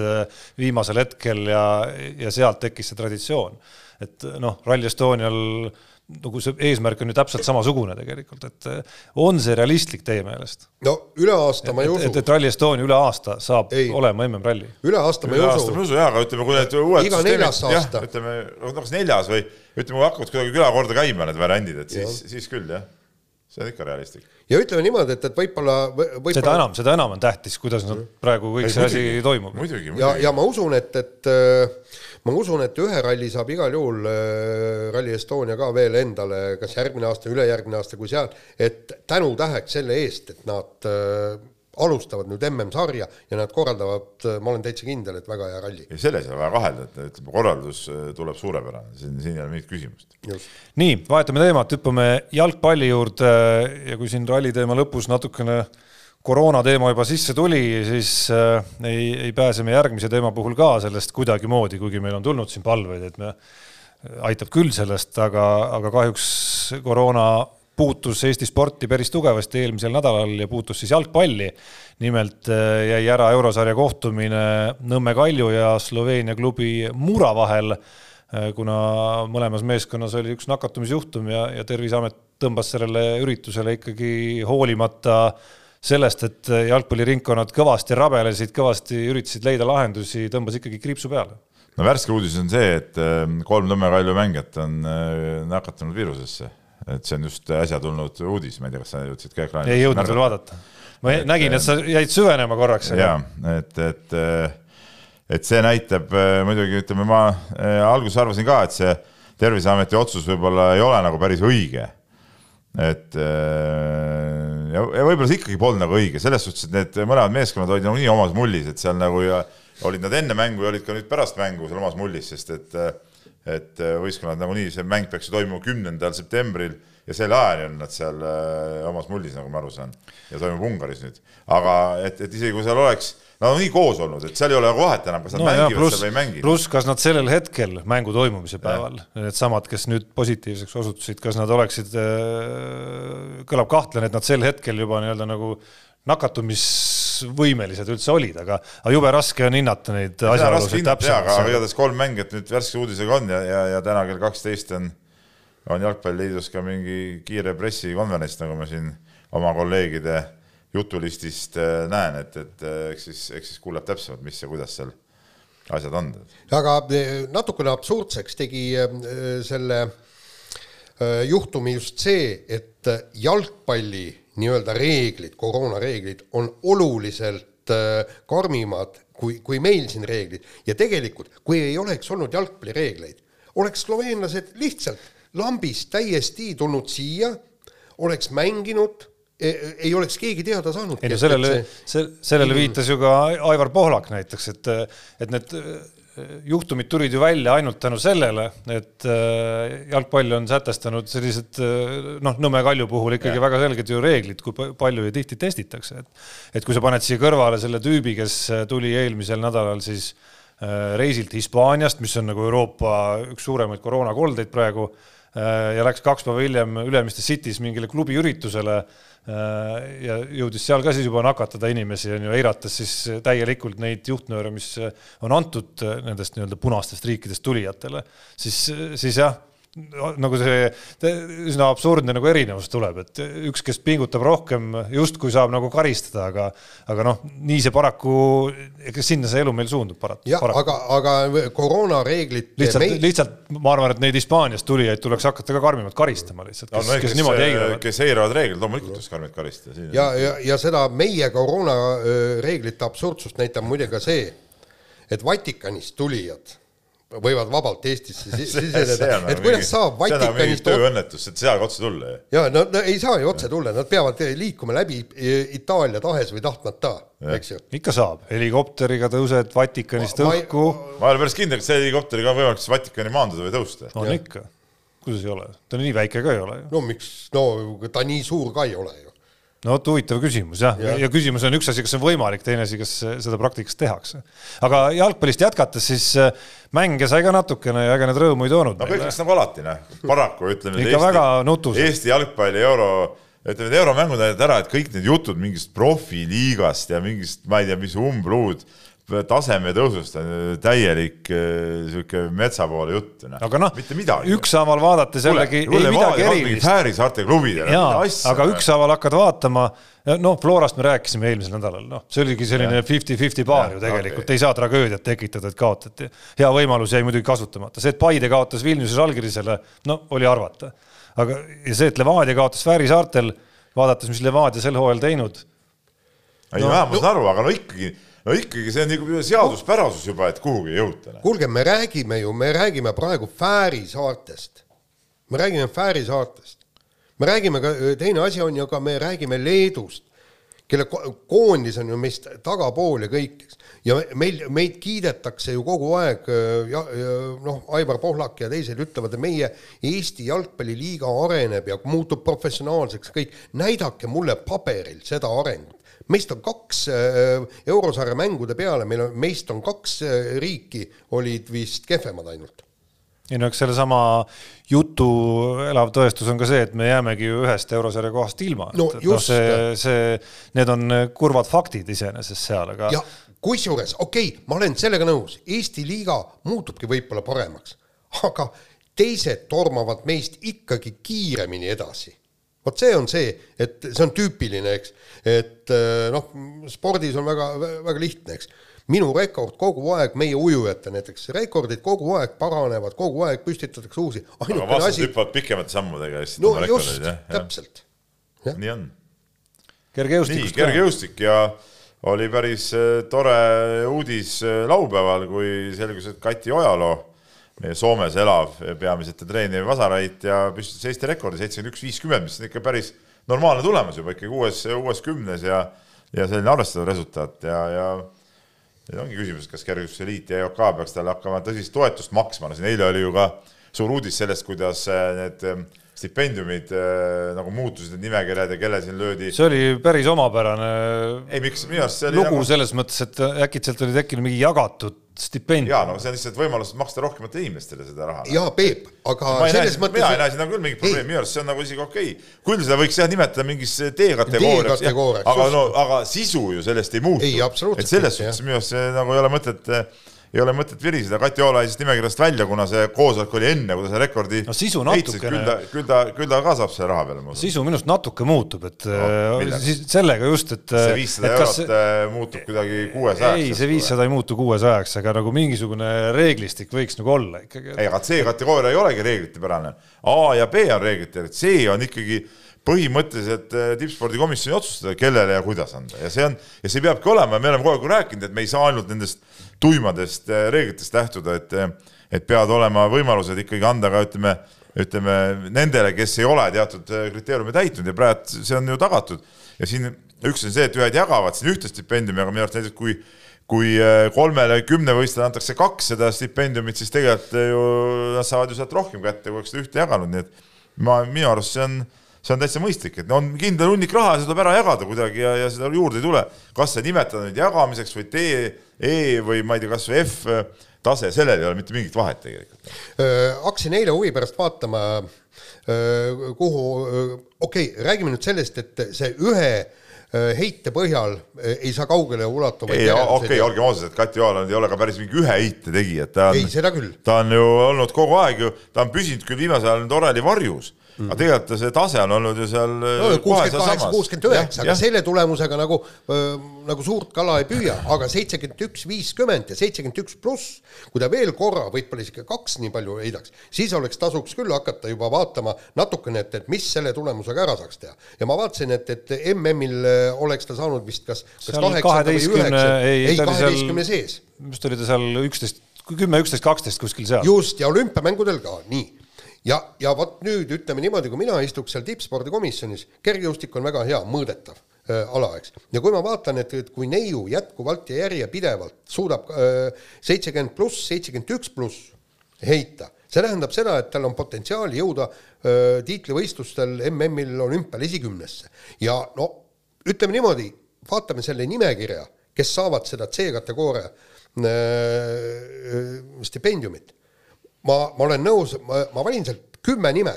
viimasel hetkel ja, ja sealt tekkis see traditsioon. et noh, Rally Estonial nagu see eesmärk on ju täpselt samasugune tegelikult, et eh, on see realistlik teie meelest? no üle aasta ma ei usu. et, et Rally Estonia üle aasta saab ei. olema MM-ralli? üle aasta ma ei usu. üle aasta ma ei usu jah, aga ütleme, kui need uued iga neljas aasta. ütleme, noh kas neljas või ütleme, kui hakkavad kuidagi külakorda käima need variandid, et siis, siis küll jah, see on ikka realistlik. ja ütleme niimoodi, et, et võib-olla võib seda enam, seda enam on tähtis, kuidas nad praegu kõik ei, see muidugi, asi toimub. ja, ja ma usun, et, et äh, ma usun, et ühe ralli saab igal juhul äh, Rally Estonia ka veel endale, kas järgmine aasta, ülejärgmine aasta, kui seal, et tänutäheks selle eest, et nad äh, alustavad nüüd MM-sarja ja nad korraldavad, äh, ma olen täitsa kindel, et väga hea ralli. ei, selles ei ole vaja kahelda, et ütleme, korraldus tuleb suurepärane, siin, siin ei ole mingit küsimust. nii, vahetame teemat, hüppame jalgpalli juurde ja kui siin ralli teema lõpus natukene äh, koroona teema juba sisse tuli, siis äh, ei, ei pääse me järgmise teema puhul ka sellest kuidagimoodi, kuigi meil on tulnud siin palveid, et me, aitab küll sellest, aga, aga kahjuks koroona puutus Eesti sporti päris tugevasti eelmisel nädalal ja puutus siis jalgpalli. nimelt äh, jäi ära eurosarja kohtumine Nõmme Kalju ja Sloveenia klubi Mura vahel, äh, kuna mõlemas meeskonnas oli üks nakatumisjuhtum ja, ja Terviseamet tõmbas sellele üritusele ikkagi hoolimata äh, sellest, et jalgpalliringkonnad kõvasti rabelesid, kõvasti üritasid leida lahendusi, tõmbas ikkagi kriipsu peale. no värske uudis on see, et ähm, kolm Nõmme Kalju mängijat on äh, nakatunud viirusesse, et see on just äsja tulnud uudis, ma ei tea, kas sa jõudsid ka ekraani. ei jõudnud veel vaadata. ma et, nägin, et sa jäid süvenema korraks. ja, et, et, äh, et see näitab äh, muidugi, ütleme, ma alguses arvasin ka, et see Terviseameti otsus võib-olla ei ole nagu päris õige et äh, ja, ja võib-olla see ikkagi polnud nagu õige, selles suhtes, et need mõlemad meeskonnad olid nagu nii omas mullis, et seal nagu ja olid nad enne mängu ja olid ka nüüd pärast mängu seal omas mullis, sest et et võistkonnad nagunii, see mäng peaks ju toimuma kümnendal septembril ja selle ajani on nad seal äh, omas mullis, nagu ma aru saan. ja toimub Ungaris nüüd, aga et, et isegi kui seal oleks Nad on nii koos olnud, et seal ei ole vahet enam, kas nad no mängivad jah, plus, seal või ei mängi. pluss, kas nad sellel hetkel mängu toimumise päeval, needsamad, kes nüüd positiivseks osutusid, kas nad oleksid, äh, kõlab kahtlane, et nad sel hetkel juba nii-öelda nagu nakatumisvõimelised üldse olid, aga, aga jube raske on hinnata neid asjaolusid täpsemalt. aga igatahes kolm mängijat nüüd värske uudisega on ja, ja, ja täna kell kaksteist on, on Jalgpalliliidus ka mingi kiire pressikonverents, nagu me siin oma kolleegide jutulistist äh, näen, et, et äh, eks siis, eks siis kuuleb täpsemalt, mis ja kuidas seal asjad on. aga äh, natukene absurdseks tegi selle juhtumi just see, et jalgpalli nii-öelda reeglid, koroonareeglid on oluliselt karmimad kui, kui meil siin reeglid ja tegelikult, kui ei oleks olnud jalgpallireegleid, oleks sloveenlased lihtsalt lambist täiesti tulnud siia, oleks mänginud ei oleks keegi teada saanud. ei no sellele, sellele viitas ju ka Aivar Pohlak näiteks, et, et need äh, juhtumid tulid ju välja ainult tänu sellele, et äh, jalgpall on sätestanud sellised äh, noh, Nõmme Kalju puhul ikkagi ja. väga selged ju reeglid, kui palju ja tihti testitakse, et et kui sa paned siia kõrvale selle tüübi, kes tuli eelmisel nädalal siis reisilt Hispaaniast, mis on nagu Euroopa üks suuremaid koroonakoldeid praegu ja läks kaks päeva hiljem Ülemiste City's mingile klubiüritusele Äh, ja jõudis seal ka siis juba nakatada inimesi, on ju, eirates siis täielikult neid juhtnööre, mis on antud nendest nii-öelda punastest riikidest tulijatele, siis, siis jah nagu see üsna absurdne nagu erinevus tuleb, et üks, kes pingutab rohkem, justkui saab nagu karistada, aga, aga noh, nii see paraku, ega sinna see elu meil suundub parat-. jah, aga, aga koroonareeglid. lihtsalt meil..., lihtsalt ma arvan, et neid Hispaaniast tulijaid tuleks hakata ka karmimalt karistama lihtsalt, kes, no, kes, kes niimoodi eiravad. kes eiravad reegleid, loomulikult tuleks karmilt karistada. ja, ja, ja seda meie koroonareeglite absurdsust näitab muide ka see, et Vatikanist tulijad võivad vabalt Eestisse [LAUGHS] siseneda, et kuidas saab Vatikanist tööõnnetus, et sealgi otse tulla ju. ja no, no ei saa ju otse tulla, nad peavad liikuma läbi Itaalia tahes või tahtmata, eks ju. ikka saab, helikopteriga tõused Vatikanist ma, õhku. ma ei ole päris kindel, kas helikopteriga on võimalik siis Vatikani maanduda või tõusta. on ja. ikka, kuidas ei ole, ta nii väike ka ei ole ju. no miks, no ta nii suur ka ei ole ju no vot huvitav küsimus jah ja. Ja küsimus on üks asi, kas see on võimalik, teine asi, kas seda praktikas tehakse. aga jalgpallist jätkates, siis äh, mänge sai ka natukene ja ega need rõõmu ei toonud no kõik läks nagu alati, noh, paraku ütleme. Ikka väga nutus. Eesti jalgpalli euro, ütleme, et euromängud näitavad ära, et kõik need jutud mingist profiliigast ja mingist, ma ei tea, mis umbluud taseme tõusust on täielik äh, sihuke metsa poole jutt. aga noh, mitte midagi. ükshaaval vaadates jällegi ei midagi erilist. Fääri saarte klubidele. jaa, aga ükshaaval hakkad vaatama, noh, Florast me rääkisime eelmisel nädalal, noh, see oligi selline fifty-fifty paar ju tegelikult okay., ei saa tragöödiat tekitada, et kaotati. hea võimalus jäi muidugi kasutamata, see, et Paide kaotas Vilniuses Algirisele, no oli arvata. aga, ja see, et Levadia kaotas Fääri saartel, vaadates, mis Levadia sel hooajal teinud. ei no, ma saan aru, aga no ikkagi no ikkagi see on nagu seaduspärasus juba, et kuhugi ei jõuta. kuulge, me räägime ju, me räägime praegu Fääri saartest. me räägime Fääri saartest. me räägime ka, teine asi on ju ka, me räägime Leedust, kelle ko koondis on ju meist tagapool ja kõik, eks. ja meil, meid kiidetakse ju kogu aeg ja, ja noh, Aivar Pohlak ja teised ütlevad, et meie Eesti jalgpalliliiga areneb ja muutub professionaalseks, kõik. näidake mulle paberil seda arengut meist on kaks äh, eurosarja mängude peale, meil on, meist on kaks äh, riiki olid vist kehvemad ainult ei no eks sellesama jutu elav tõestus on ka see, et me jäämegi ju ühest eurosarja kohast ilma. no et, just no, see, see, need on kurvad faktid iseenesest seal, aga. ja kusjuures, okei okay,, ma olen sellega nõus, Eesti liiga muutubki võib-olla paremaks, aga teised tormavad meist ikkagi kiiremini edasi vot see on see, et see on tüüpiline, eks, et äh, noh, spordis on väga, väga lihtne, eks. minu rekord kogu aeg, meie ujujate näiteks, rekordid kogu aeg paranevad, kogu aeg püstitatakse uusi. aga vastased asi... hüppavad pikemate sammudega ja siis no just, täpselt. nii on. kergejõustikust. nii, kergejõustik ja oli päris äh, tore uudis äh, laupäeval, kui selgus, et Kati Ojaloo meie Soomes elav peamiselt treeniv Vasarait ja püstitas Eesti rekordi seitsekümmend üks, viiskümmend, mis on ikka päris normaalne tulemus juba ikkagi uues, uues kümnes ja, ja selline arvestatav resultaat ja, ja nüüd ongi küsimus, kas Kergejõustuse Liit ja EOK peaks talle hakkama tõsist toetust maksma, no siin eile oli ju ka suur uudis sellest, kuidas äh, need ähm, stipendiumid äh, nagu muutusid, need nimekirjad ja kelle siin löödi. see oli päris omapärane. ei, miks, minu arust see oli lugu nagu... selles mõttes, et äkitselt oli tekkinud mingi jagatud stipendium. jaa, no see on lihtsalt võimalus maksta rohkematele inimestele seda raha. jaa, Peep, aga ma selles näe, mõttes mina ei näe siin nagu küll mingit probleemi, minu arust see on nagu isegi okei okay.. küll seda võiks jah nimetada mingis D-kategooriaks, aga no, aga sisu ju sellest ei muutu. et selles suhtes minu arust see nagu ei ole mõtet ei ole mõtet viriseda, Kati Oola jäi siis nimekirjast välja, kuna see koosolek oli enne, kui ta selle rekordi no sisu natukene. küll ta, küll ta, küll ta ka saab selle raha peale. sisu minu arust natuke muutub, et no, äh, siis sellega just, et. see viissada eurot kas... Äh, muutub kuidagi kuuesajaks. ei, see viissada ei muutu kuuesajaks, aga nagu mingisugune reeglistik võiks nagu olla ikkagi. ei, aga C-kategooria ei olegi reeglitepärane. A ja B on reeglitel, C on ikkagi põhimõtteliselt äh, tippspordikomisjoni otsustada, kellele ja kuidas anda ja see on, ja see peabki olema me oleme kogu aeg rääkinud, et me ei saa ainult nendest tuimadest äh, reeglitest lähtuda, et, äh, et peavad olema võimalused ikkagi anda ka ütleme, ütleme nendele, kes ei ole teatud kriteeriume täitnud ja praegu see on ju tagatud. ja siin üks on see, et ühed jagavad siin ühte stipendiumi, aga minu arust näiteks kui kui kolmele kümnevõistlejale antakse kaks seda stipendiumit, siis tegelikult ju nad saavad ju sealt rohkem kätte, kui oleks seda ühte jaganud, nii et ma, minu arust see on, see on täitsa mõistlik, et on kindel hunnik raha ja seda tuleb ära jagada kuidagi ja, ja seda juurde ei tule. kas see nimetada nüüd jagamiseks või tee E või ma ei tea, kas või F tase, sellel ei ole mitte mingit vahet tegelikult. hakkasin eile huvi pärast vaatama, kuhu, okei okay,, räägime nüüd sellest, et see ühe heite põhjal ei saa kaugele ulatuvaid ei, okei okay,, olgem ausad, et Kati Joaland ei ole ka päris mingi ühe heite tegija, et ta on, ei, seda küll. ta on ju olnud kogu aeg ju, ta on püsinud küll viimasel ajal nüüd oreli varjus mm.. aga tegelikult see tase on olnud ju seal no, kuuskümmend kaheksa, kuuskümmend üheksa, aga selle tulemusega nagu äh,, nagu suurt kala ei püüa, aga seitsekümmend üks, viiskümmend ja seitsekümmend üks pluss, kui ta veel korra, võib-olla isegi kaks nii palju heidaks, siis oleks, tasuks küll hakata juba vaatama natukene, et, et mis selle tulemusega ära saaks teha. ja ma vaatasin, et, et MM-il oleks ta saanud vist kas, kas kaheksanda või üheksa, ei, kaheteistkümne sees. vist oli ta seal üksteist, kümme, üksteist, kaksteist kuskil seal. just, ja olümpiamängudel ka, nii ja, ja vot nüüd ütleme niimoodi, kui mina istuks seal tippspordikomisjonis, kergejõustik on väga hea, mõõdetav äh, ala, eks. ja kui ma vaatan, et, et kui neiu jätkuvalt ja järjepidevalt suudab seitsekümmend äh, pluss, seitsekümmend üks pluss heita, see tähendab seda, et tal on potentsiaali jõuda öö, tiitlivõistlustel MM-il olümpial esikümnesse ja no ütleme niimoodi, vaatame selle nimekirja, kes saavad seda C-kategooria äh, stipendiumit. Ma, ma olen nõus, ma, ma valin sealt kümme nime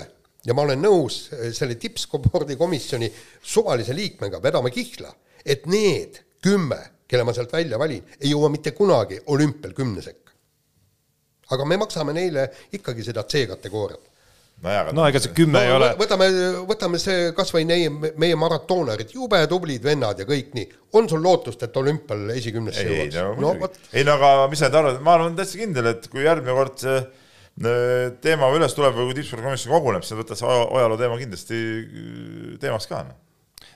ja ma olen nõus äh, selle tippspordikomisjoni suvalise liikmega vedama kihla, et need kümme, kelle ma sealt välja valin, ei jõua mitte kunagi olümpial kümne sekka. aga me maksame neile ikkagi seda C-kategooriat no ega see kümme no, ei ole. võtame, võtame see kasvõi meie, meie maratoonerid, jube tublid vennad ja kõik nii. on sul lootust, et olümpial esikümnesse jõuaks? ei, no, no, ei no aga mis sa nüüd arvad, ma olen täitsa kindel, et kui järgmine kord see äh, teema üles tuleb või kui tippspordikomisjon koguneb, siis võtad see ajaloo teema kindlasti äh, teemaks ka. noh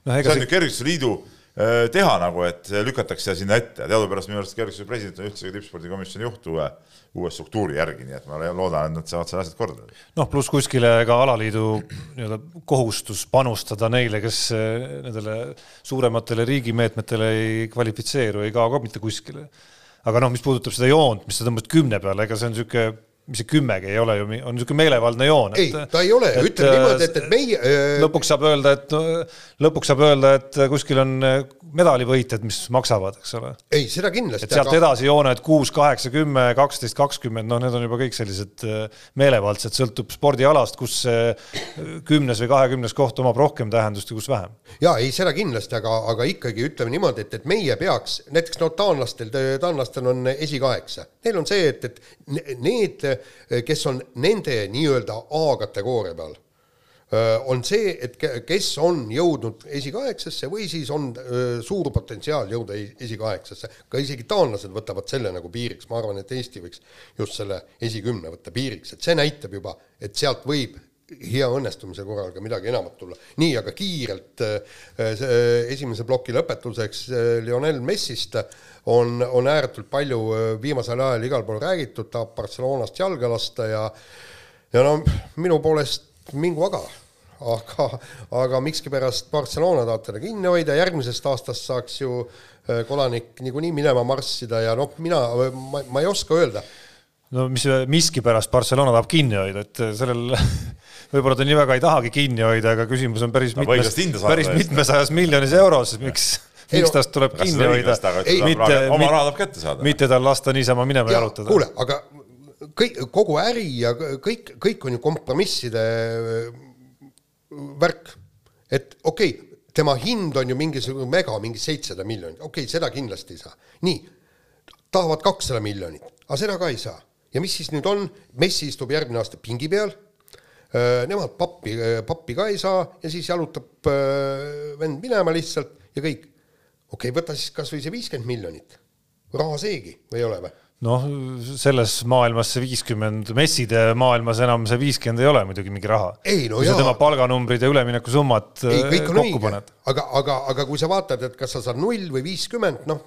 no, see on nüüd Kergestuse Liidu äh, teha nagu, et lükatakse sinna ette, teadupärast minu arust Kergestuse president on üldse tippspordikomisjoni juht uue uue struktuuri järgi, nii et ma loodan, et nad saavad selle asjad korda. noh, pluss kuskile ka alaliidu nii-öelda kohustus panustada neile, kes eh, nendele suurematele riigimeetmetele ei kvalifitseeru, ei kao ka mitte kuskile. aga noh, mis puudutab seda joont, mis sa tõmbad kümne peale, ega see on niisugune mis see kümmegi ei ole ju, on niisugune meelevaldne joon. ei, ta ei ole, ütleme niimoodi, et, et meie äh.... lõpuks saab öelda, et lõpuks saab öelda, et kuskil on medalivõitjad, mis maksavad, eks ole. ei, seda kindlasti. et sealt aga... edasi jooned kuus, kaheksa, kümme, kaksteist, kakskümmend, noh, need on juba kõik sellised äh, meelevaldsed, sõltub spordialast, kus see kümnes või kahekümnes koht omab rohkem tähendust ja kus vähem. ja ei, seda kindlasti, aga, aga ikkagi ütleme niimoodi, et, et meie peaks, näiteks no taanlastel, taanlastel on esikaheksa, neil on see, et, et need, kes on nende nii-öelda A-kategooria peal on see, et kes on jõudnud esikaheksasse või siis on suur potentsiaal jõuda esikaheksasse. ka isegi taanlased võtavad selle nagu piiriks, ma arvan, et Eesti võiks just selle esikümne võtta piiriks, et see näitab juba, et sealt võib hea õnnestumise korral ka midagi enamat tulla. nii, aga kiirelt esimese ploki lõpetuseks Lionel Messist on, on ääretult palju viimasel ajal igal pool räägitud, tahab Barcelonast jalga lasta ja ja no minu poolest mingu aga. Aga, aga miskipärast Barcelona tahab teda kinni hoida, järgmisest aastast saaks ju äh, kodanik niikuinii minema marssida ja noh, mina, ma, ma ei oska öelda. no mis miskipärast Barcelona tahab kinni hoida, et sellel [LAUGHS] võib-olla ta nii väga ei tahagi kinni hoida, aga küsimus on päris no, mitmes, päris mitmesajas miljonis euros, miks miks tast tuleb kinni hoida, mitte, oma raha tahab kätte saada. mitte tal lasta niisama minema ja, jalutada. kuule, aga kõik, kogu äri ja kõik, kõik on ju kompromisside värk, et okei okay,, tema hind on ju mingisugune mega, mingi seitsesada miljonit, okei okay,, seda kindlasti ei saa. nii, tahavad kakssada miljonit, aga seda ka ei saa. ja mis siis nüüd on, Messi istub järgmine aasta pingi peal, nemad pappi, pappi ka ei saa ja siis jalutab vend minema lihtsalt ja kõik. Okei okay,, võta siis kas või see viiskümmend miljonit, raha seegi või ei ole või? noh, selles maailmas see viiskümmend, messide maailmas enam see viiskümmend ei ole muidugi mingi raha. No kui sa tema palganumbrid ja üleminekusummad kokku õige. paned. aga, aga, aga kui sa vaatad, et kas sa saad null või viiskümmend, noh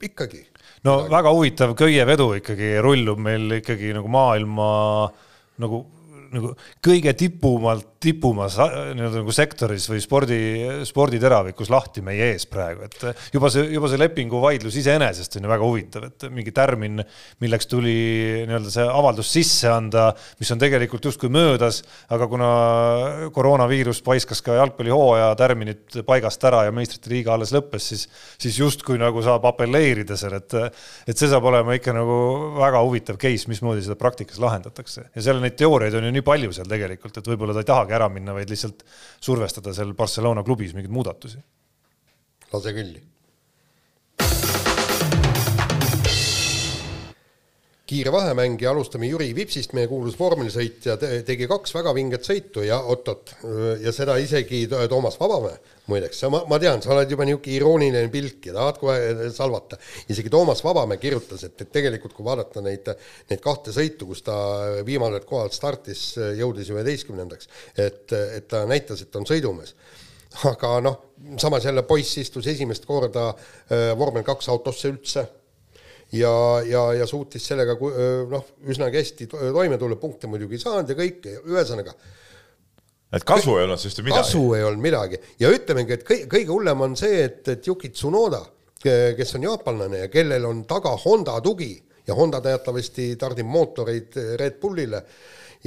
ikkagi. no midagi. väga huvitav köievedu ikkagi rullub meil ikkagi nagu maailma nagu nagu kõige tipumalt, tipumas nii-öelda nagu sektoris või spordi, sporditeravikus lahti meie ees praegu, et juba see, juba see lepinguvaidlus iseenesest on ju väga huvitav, et mingi tärmin, milleks tuli nii-öelda see avaldus sisse anda, mis on tegelikult justkui möödas, aga kuna koroonaviirus paiskas ka jalgpallihooaja tärminid paigast ära ja meistrite liiga alles lõppes, siis, siis justkui nagu saab apelleerida seal, et, et see saab olema ikka nagu väga huvitav case, mismoodi seda praktikas lahendatakse. Ja seal neid teooriaid on ju nii palju seal tegelikult, et võib-olla ta ei tahagi ära minna, vaid lihtsalt survestada seal Barcelona klubis mingeid muudatusi. lase kõlli. Kiire vahemäng ja alustame Jüri Vipsist, meie kuulus vormelisõitja, tegi kaks väga vinget sõitu ja oot-oot, ja seda isegi Toomas Vabamäe muideks, ma, ma tean, sa oled juba niisugune irooniline pilk ja tahad kohe salvata. isegi Toomas Vabamäe kirjutas, et, et tegelikult kui vaadata neid, neid kahte sõitu, kus ta viimasel kohal startis, jõudis üheteistkümnendaks, et, et ta näitas, et on sõidumees aga noh, samas jälle poiss istus esimest korda äh, vormel kaks autosse üldse ja, ja, ja suutis sellega noh, üsnagi hästi toime tulla, punkte muidugi ei saanud ja kõike, ühesõnaga. Et kasu ei olnud sellest ju midagi. kasu ei olnud midagi. Ja ütlemegi, et kõige, kõige hullem on see, et, et Yuki Tsunoda, kes on jaapanlane ja kellel on taga Honda tugi ja Honda teatavasti tardib mootoreid Red Bullile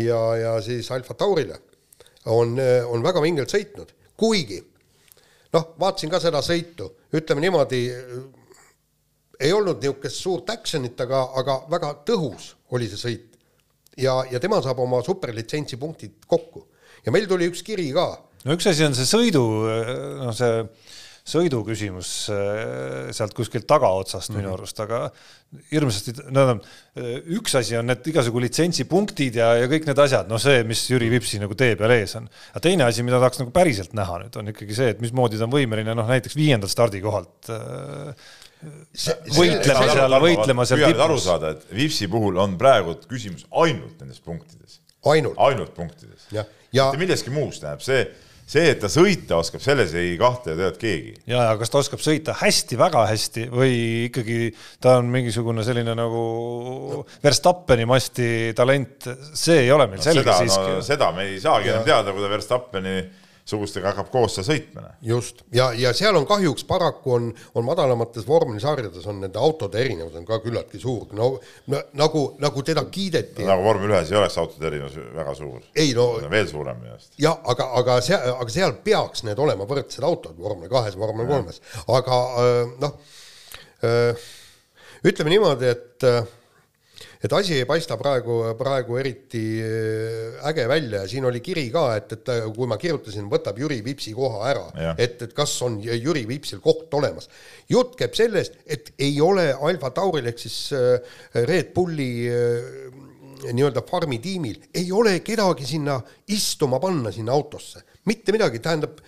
ja, ja siis Alfa Taurile, on, on väga vingelt sõitnud, kuigi noh, vaatasin ka seda sõitu, ütleme niimoodi, ei olnud niisugust suurt action'it, aga, aga väga tõhus oli see sõit. ja, ja tema saab oma superlitsentsi punktid kokku ja meil tuli üks kiri ka no üks asi on see sõidu, noh, see sõidu küsimus äh, sealt kuskilt tagaotsast mm -hmm. minu arust, aga hirmsasti, no üks asi on need igasugu litsentsipunktid ja, ja kõik need asjad, noh, see, mis Jüri Vipsi nagu tee peal ees on. aga teine asi, mida tahaks nagu päriselt näha nüüd, on ikkagi see, et mismoodi ta on võimeline, noh, näiteks viiendalt stardikohalt äh, võitlema seal, võitlema seal nüüd aru tipus. saada, et Vipsi puhul on praegu küsimus ainult nendes punktides, ainult ainult punktides. ja mitte milleski muus, tähendab see, see, et ta sõita oskab, selles ei kahtle tegelikult keegi. ja, ja kas ta oskab sõita hästi, väga hästi või ikkagi ta on mingisugune selline nagu Verstappeni masti talent, see ei ole meil No, selge seda, siiski no,. seda me ei saagi enam teada, kui ta Verstappeni sugustega hakkab koos seal sõitma. just, ja, ja seal on kahjuks paraku on, on madalamates vormelisarjades on nende autode erinevus on ka küllaltki suur, no, nagu, nagu teda kiideti. nagu vormel ühes ei oleks autode erinevus väga suur. ei no veel suurem minu arust. jah, aga, aga seal, aga seal peaks need olema võrdsed autod vormel kahes, vormel kolmes, aga äh, noh, ütleme niimoodi, et äh, et asi ei paista praegu, praegu eriti äh, äge välja ja siin oli kiri ka, et, et äh, kui ma kirjutasin, võtab Jüri Vipsi koha ära. Et, et kas on Jüri Vipsil koht olemas. jutt käib sellest, et ei ole Alfa Tauril ehk siis äh, Red Bulli nii-öelda farmi tiimil ei ole kedagi sinna istuma panna sinna autosse, mitte midagi, tähendab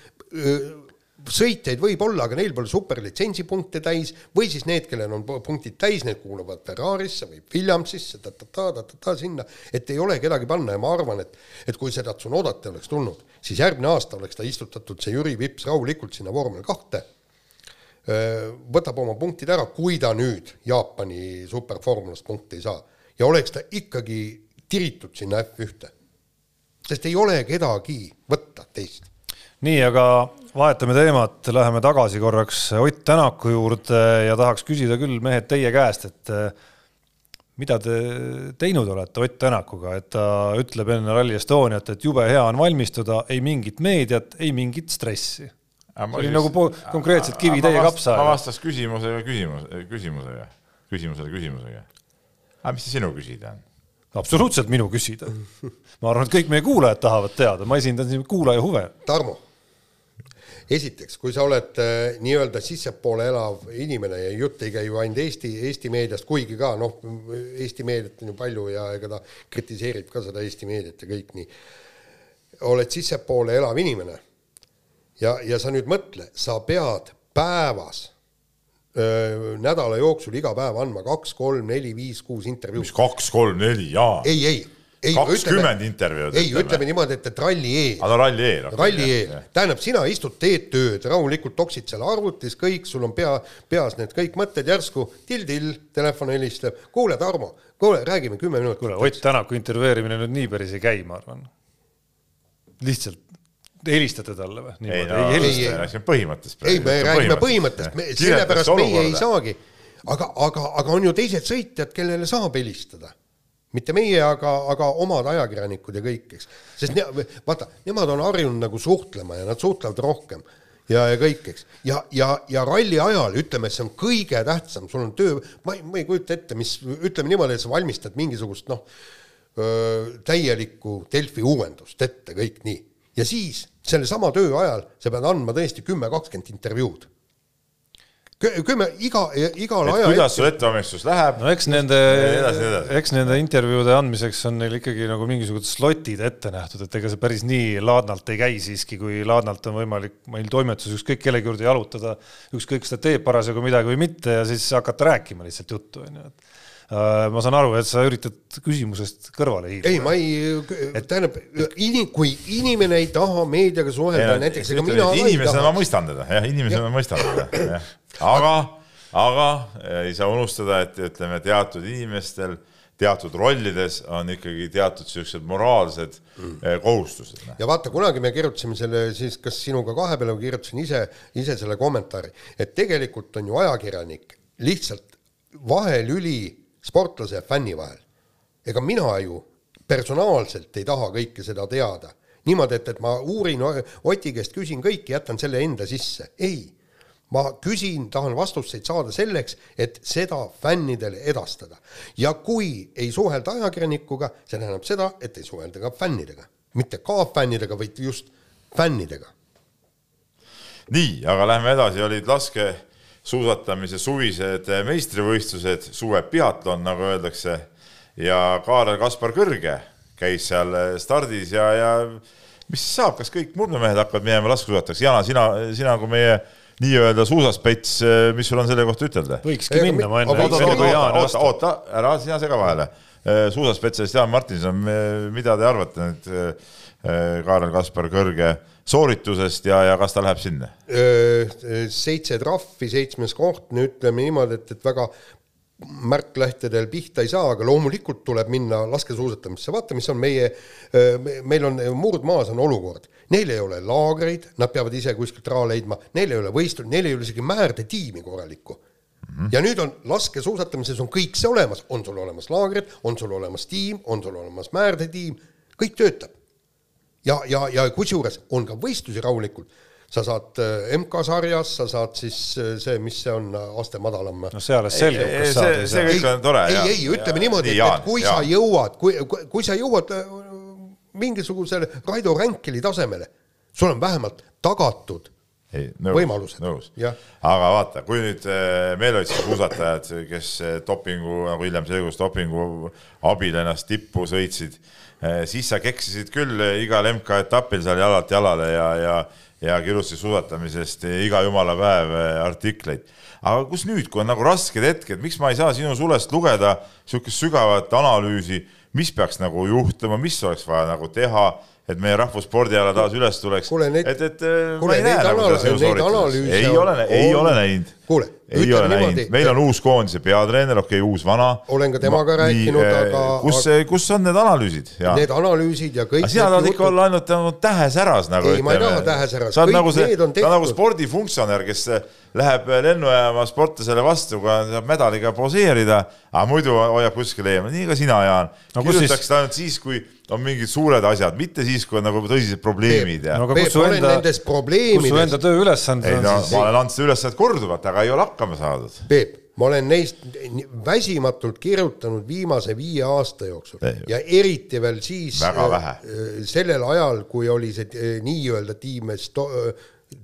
sõitjaid võib olla, aga neil pole superlitsentsipunkte täis või siis need, kellel on pu- punktid täis, need kuuluvad Ferrarisse või Williamsisse ta-ta-ta, ta-ta-ta sinna, et ei ole kedagi panna ja ma arvan, et et kui seda Tsunodat ei oleks tulnud, siis järgmine aasta oleks ta istutatud, see Jüri Vips rahulikult sinna vormel kahte võtab oma punktid ära, kui ta nüüd Jaapani superformulast punkte ei saa ja oleks ta ikkagi tiritud sinna F1-te. sest ei ole kedagi võtta teist. nii, aga vahetame teemat, läheme tagasi korraks Ott Tänaku juurde ja tahaks küsida küll, mehed, teie käest, et eh, mida te teinud olete Ott Tänakuga, et ta ütleb enne Rally Estoniat, et jube hea on valmistuda, ei mingit meediat, ei mingit stressi. see oli nagu po- konkreetselt kivi täie kapsa ma. vastaks küsimusega küsimus, küsimusega, küsimusele küsimusega. aga mis see sinu küsida on? absoluutselt minu küsida. ma arvan, et kõik meie kuulajad tahavad teada, ma esindan siin kuulaja huve. Tarmo, esiteks, kui sa oled äh, nii-öelda sissepoole elav inimene ja jutt ei käi ju ainult Eesti, Eesti meediast, kuigi ka noh, Eesti meediat on ju palju ja ega ta kritiseerib ka seda Eesti meediat ja kõik nii. oled sissepoole elav inimene ja, ja sa nüüd mõtle, sa pead päevas, nädala jooksul iga päev andma kaks, kolm, neli, viis, kuus intervjuud mis. kaks, kolm, neli, jaa. ei, ei. Kakskümmend intervjuud. ei, ütleme niimoodi, et, et ralli eel aga no ralli eel. ralli eel, tähendab, sina istud, teed tööd, rahulikult toksid seal arvutis kõik, sul on pea, peas need kõik mõtted, järsku till-till, telefon helistab, kuule, Tarmo, kuule, räägime kümme minutit. kuule, Ott Tänaku intervjueerimine nüüd nii päris ei käi, ma arvan. lihtsalt helistate talle või? ei no ei, ei, ei. räägime põhimõttest. ei, me räägime põhimõttest, me sellepärast meie ei. saagi, aga, aga, aga on ju teised sõitjad, kellele saab helistada. Mitte meie, aga, aga omad ajakirjanikud ja kõik, eks. sest ne, vaata, nemad on harjunud nagu suhtlema ja nad suhtlevad rohkem ja, ja kõik, eks. ja, ja, ja ralli ajal ütleme, see on kõige tähtsam, sul on töö, ma ei, ma ei kujuta ette, mis, ütleme niimoodi, et sa valmistad mingisugust noh, täielikku Delfi uuendust ette, kõik nii. ja siis sellesama töö ajal sa pead andma tõesti kümme, kakskümmend intervjuud. kümme, iga, igal ajal. kuidas sul ettevalmistus läheb? no eks nende eks nende intervjuude andmiseks on neil ikkagi nagu mingisugused slotid ette nähtud, et ega see päris nii laadnalt ei käi siiski, kui laadnalt on võimalik meil toimetuses ükskõik kellegi juurde jalutada, ükskõik kas ta teeb parasjagu midagi või mitte ja siis hakata rääkima lihtsalt juttu, onju, et äh, ma saan aru, et sa üritad küsimusest kõrvale hiilida. ei, ma ei, tähendab, kui inimene ei taha meediaga suhelda, näiteks ega mina inimesena ma mõistan teda, jah, inimesena ma mõistan [CLEARS THROAT] teda, jah. aga, aga ei saa unustada, et ütleme, teatud inimestel teatud rollides on ikkagi teatud siuksed moraalsed mm. kohustused. ja vaata, kunagi me kirjutasime selle siis kas sinuga kahe peale või kirjutasin ise, ise selle kommentaari, et tegelikult on ju ajakirjanik lihtsalt vahelüli sportlase ja fänni vahel. ega mina ju personaalselt ei taha kõike seda teada niimoodi, et, et ma uurin Oti käest, küsin kõiki, jätan selle enda sisse, ei. Ma küsin, tahan vastuseid saada selleks, et seda fännidele edastada. ja kui ei suhelda ajakirjanikuga, see tähendab seda, et ei suhelda ka fännidega, mitte ka fännidega, vaid just fännidega. nii, aga lähme edasi, olid laskesuusatamise suvised meistrivõistlused, suve biatlon, nagu öeldakse, ja Kaarel Kaspar Kõrge käis seal stardis ja, ja mis siis saab, kas kõik murdemehed hakkavad minema laskesuusatajaks? Jana, sina, sina kui meie nii-öelda suusaspets, mis sul on selle kohta ütelda? võikski Ega, minna, ma enne. oota, oota, oota, oota, ära sina sega vahele. suusaspetsialist Jaan Martinson, mida te arvate nüüd Kaarel Kaspar Kõrge sooritusest ja, ja kas ta läheb sinna? seitse trahvi, seitsmes koht, no ütleme niimoodi, et, et väga märklehtedel pihta ei saa, aga loomulikult tuleb minna laskesuusatamisse, vaata, mis on meie, meil on murdmaas on olukord, neil ei ole laagreid, nad peavad ise kuskilt raha leidma, neil ei ole võistlusi, neil ei ole isegi määrdetiimi korralikku mm. -hmm. ja nüüd on laskesuusatamises on kõik see olemas, on sul olemas laagrid, on sul olemas tiim, on sul olemas määrdetiim, kõik töötab. ja, ja, ja kusjuures on ka võistlusi rahulikult sa saad äh, MK-sarjas, sa saad siis äh, see, mis see on, äh, aste madalam. no see alles selgub, kas saad. see, see kõik on tore. ei, ei, ütleme ja, niimoodi, et, et kui ja. sa jõuad, kui, kui sa jõuad mingisugusele Raido Ränkeli tasemele, sul on vähemalt tagatud ei, nõus, võimalused. nõus, aga vaata, kui nüüd meeleotsi suusatajad, kes dopingu, nagu hiljem selgus, dopingu abil ennast tippu sõitsid, siis sa keksisid küll igal MK-etapil seal jalalt jalale ja, ja ja kirusti suusatamisest iga jumala päev eh, artikleid. aga kus nüüd, kui on nagu rasked hetked, miks ma ei saa sinu sulest lugeda niisugust sügavat analüüsi, mis peaks nagu juhtuma, mis oleks vaja nagu teha et meie rahvusspordiala taas üles tuleks. et, et äh, kuule, neid, nagu anal neid analüüse ei ole, ei ole näinud. Kuule, ei ole näinud, meil on uus koondise peatreener, okei okay,, uus-vana. olen ka temaga ma, rääkinud, aga. kus, kus on need analüüsid? Need analüüsid ja kõik. sina tahad ikka olla ainult nagu tähesäras nagu. ei, ma ei taha tähesäras. sa oled nagu see, sa oled nagu spordifunktsionär, kes läheb lennujaama sportlasele vastu, kui saab medaliga poseerida, aga muidu hoiab kuskil eemal, nii ka sina, Jaan no,. kirjutaksid ainult siis, kui on mingid suured asjad, mitte siis, kui on nagu tõsised probleemid ja. no aga kus su enda, kus su enda tööülesanded on no, siis? ma olen andnud seda ülesannet korduvalt, aga ei ole hakkama saadud. Peep, ma olen neist väsimatult kirjutanud viimase viie aasta jooksul Ei, ja eriti veel siis äh, sellel ajal, kui oli see äh, nii-öelda tiim Esto-,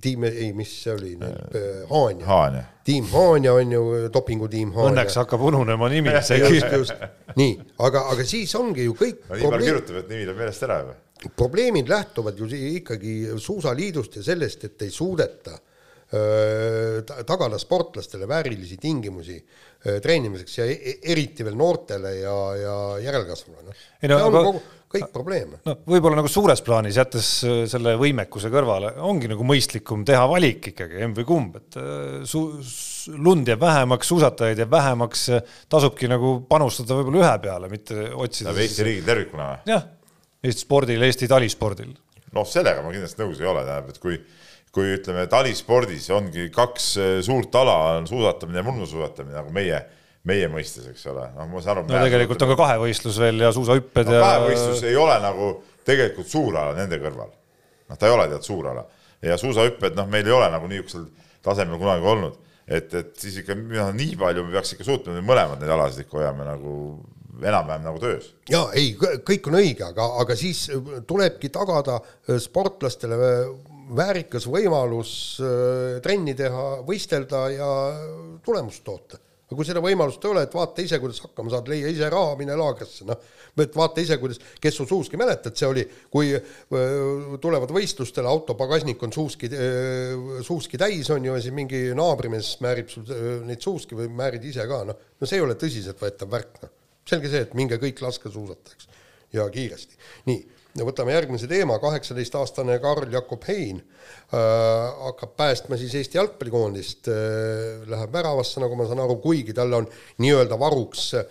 tiim, ei, mis see oli nüüd, äh, Haanja, Haanja., tiim Haanja on ju dopingutiim Haanja. Õnneks hakkab ununema nimi. just, just, nii, aga, aga siis ongi ju kõik no nii palju kirjutab, et nimi läheb meelest ära juba. probleemid lähtuvad ju ikkagi Suusaliidust ja sellest, et ei suudeta öö, tagada sportlastele väärilisi tingimusi treenimiseks ja e-, e eriti veel noortele ja, ja järelkasvule, noh. see on aga... kogu kõik probleem. no võib-olla nagu suures plaanis, jättes selle võimekuse kõrvale, ongi nagu mõistlikum teha valik ikkagi, emb või kumb, et su-, lund jääb vähemaks, suusatajaid jääb vähemaks, tasubki nagu panustada võib-olla ühe peale, mitte otsida. Eesti riigil tervikuna või? jah, Eesti spordil, Eesti talispordil. noh, sellega ma kindlasti nõus ei ole, tähendab, et kui kui ütleme, talispordis ongi kaks äh, suurt ala, on suusatamine ja murnusuusatamine, nagu meie meie mõistes, eks ole, noh, ma saan aru. no tegelikult on ka kahevõistlus veel ja suusahüpped no, ja. kahevõistlus ei ole nagu tegelikult suur ala nende kõrval. noh, ta ei ole tead suur ala ja suusahüpped, noh, meil ei ole nagu niisugusel tasemel kunagi olnud, et, et siis ikka no, nii palju me peaks ikka suutma mõlemad neid alasid ikka hoiame nagu enam-vähem nagu töös. ja ei, kõik on õige, aga, aga siis tulebki tagada äh, sportlastele äh, väärikas võimalus äh, trenni teha, võistelda ja tulemust toota aga kui seda võimalust ei ole, et vaata ise, kuidas hakkama saad, leia ise raha, mine laagrisse, noh. et vaata ise, kuidas, kes su suuski mäletad, see oli, kui tulevad võistlustele, auto pagasnik on suuski, suuski täis, on ju, ja siis mingi naabrimees määrib sul neid suuski või määrid ise ka, noh. no see ei ole tõsiseltvõetav värk, noh. selge see, et minge kõik laske suusata, eks, ja kiiresti. nii ja võtame järgmise teema, kaheksateistaastane Karl-Jakob Hein äh, hakkab päästma siis Eesti jalgpallikoondist äh,, läheb väravasse, nagu ma saan aru, kuigi talle on nii-öelda varuks äh,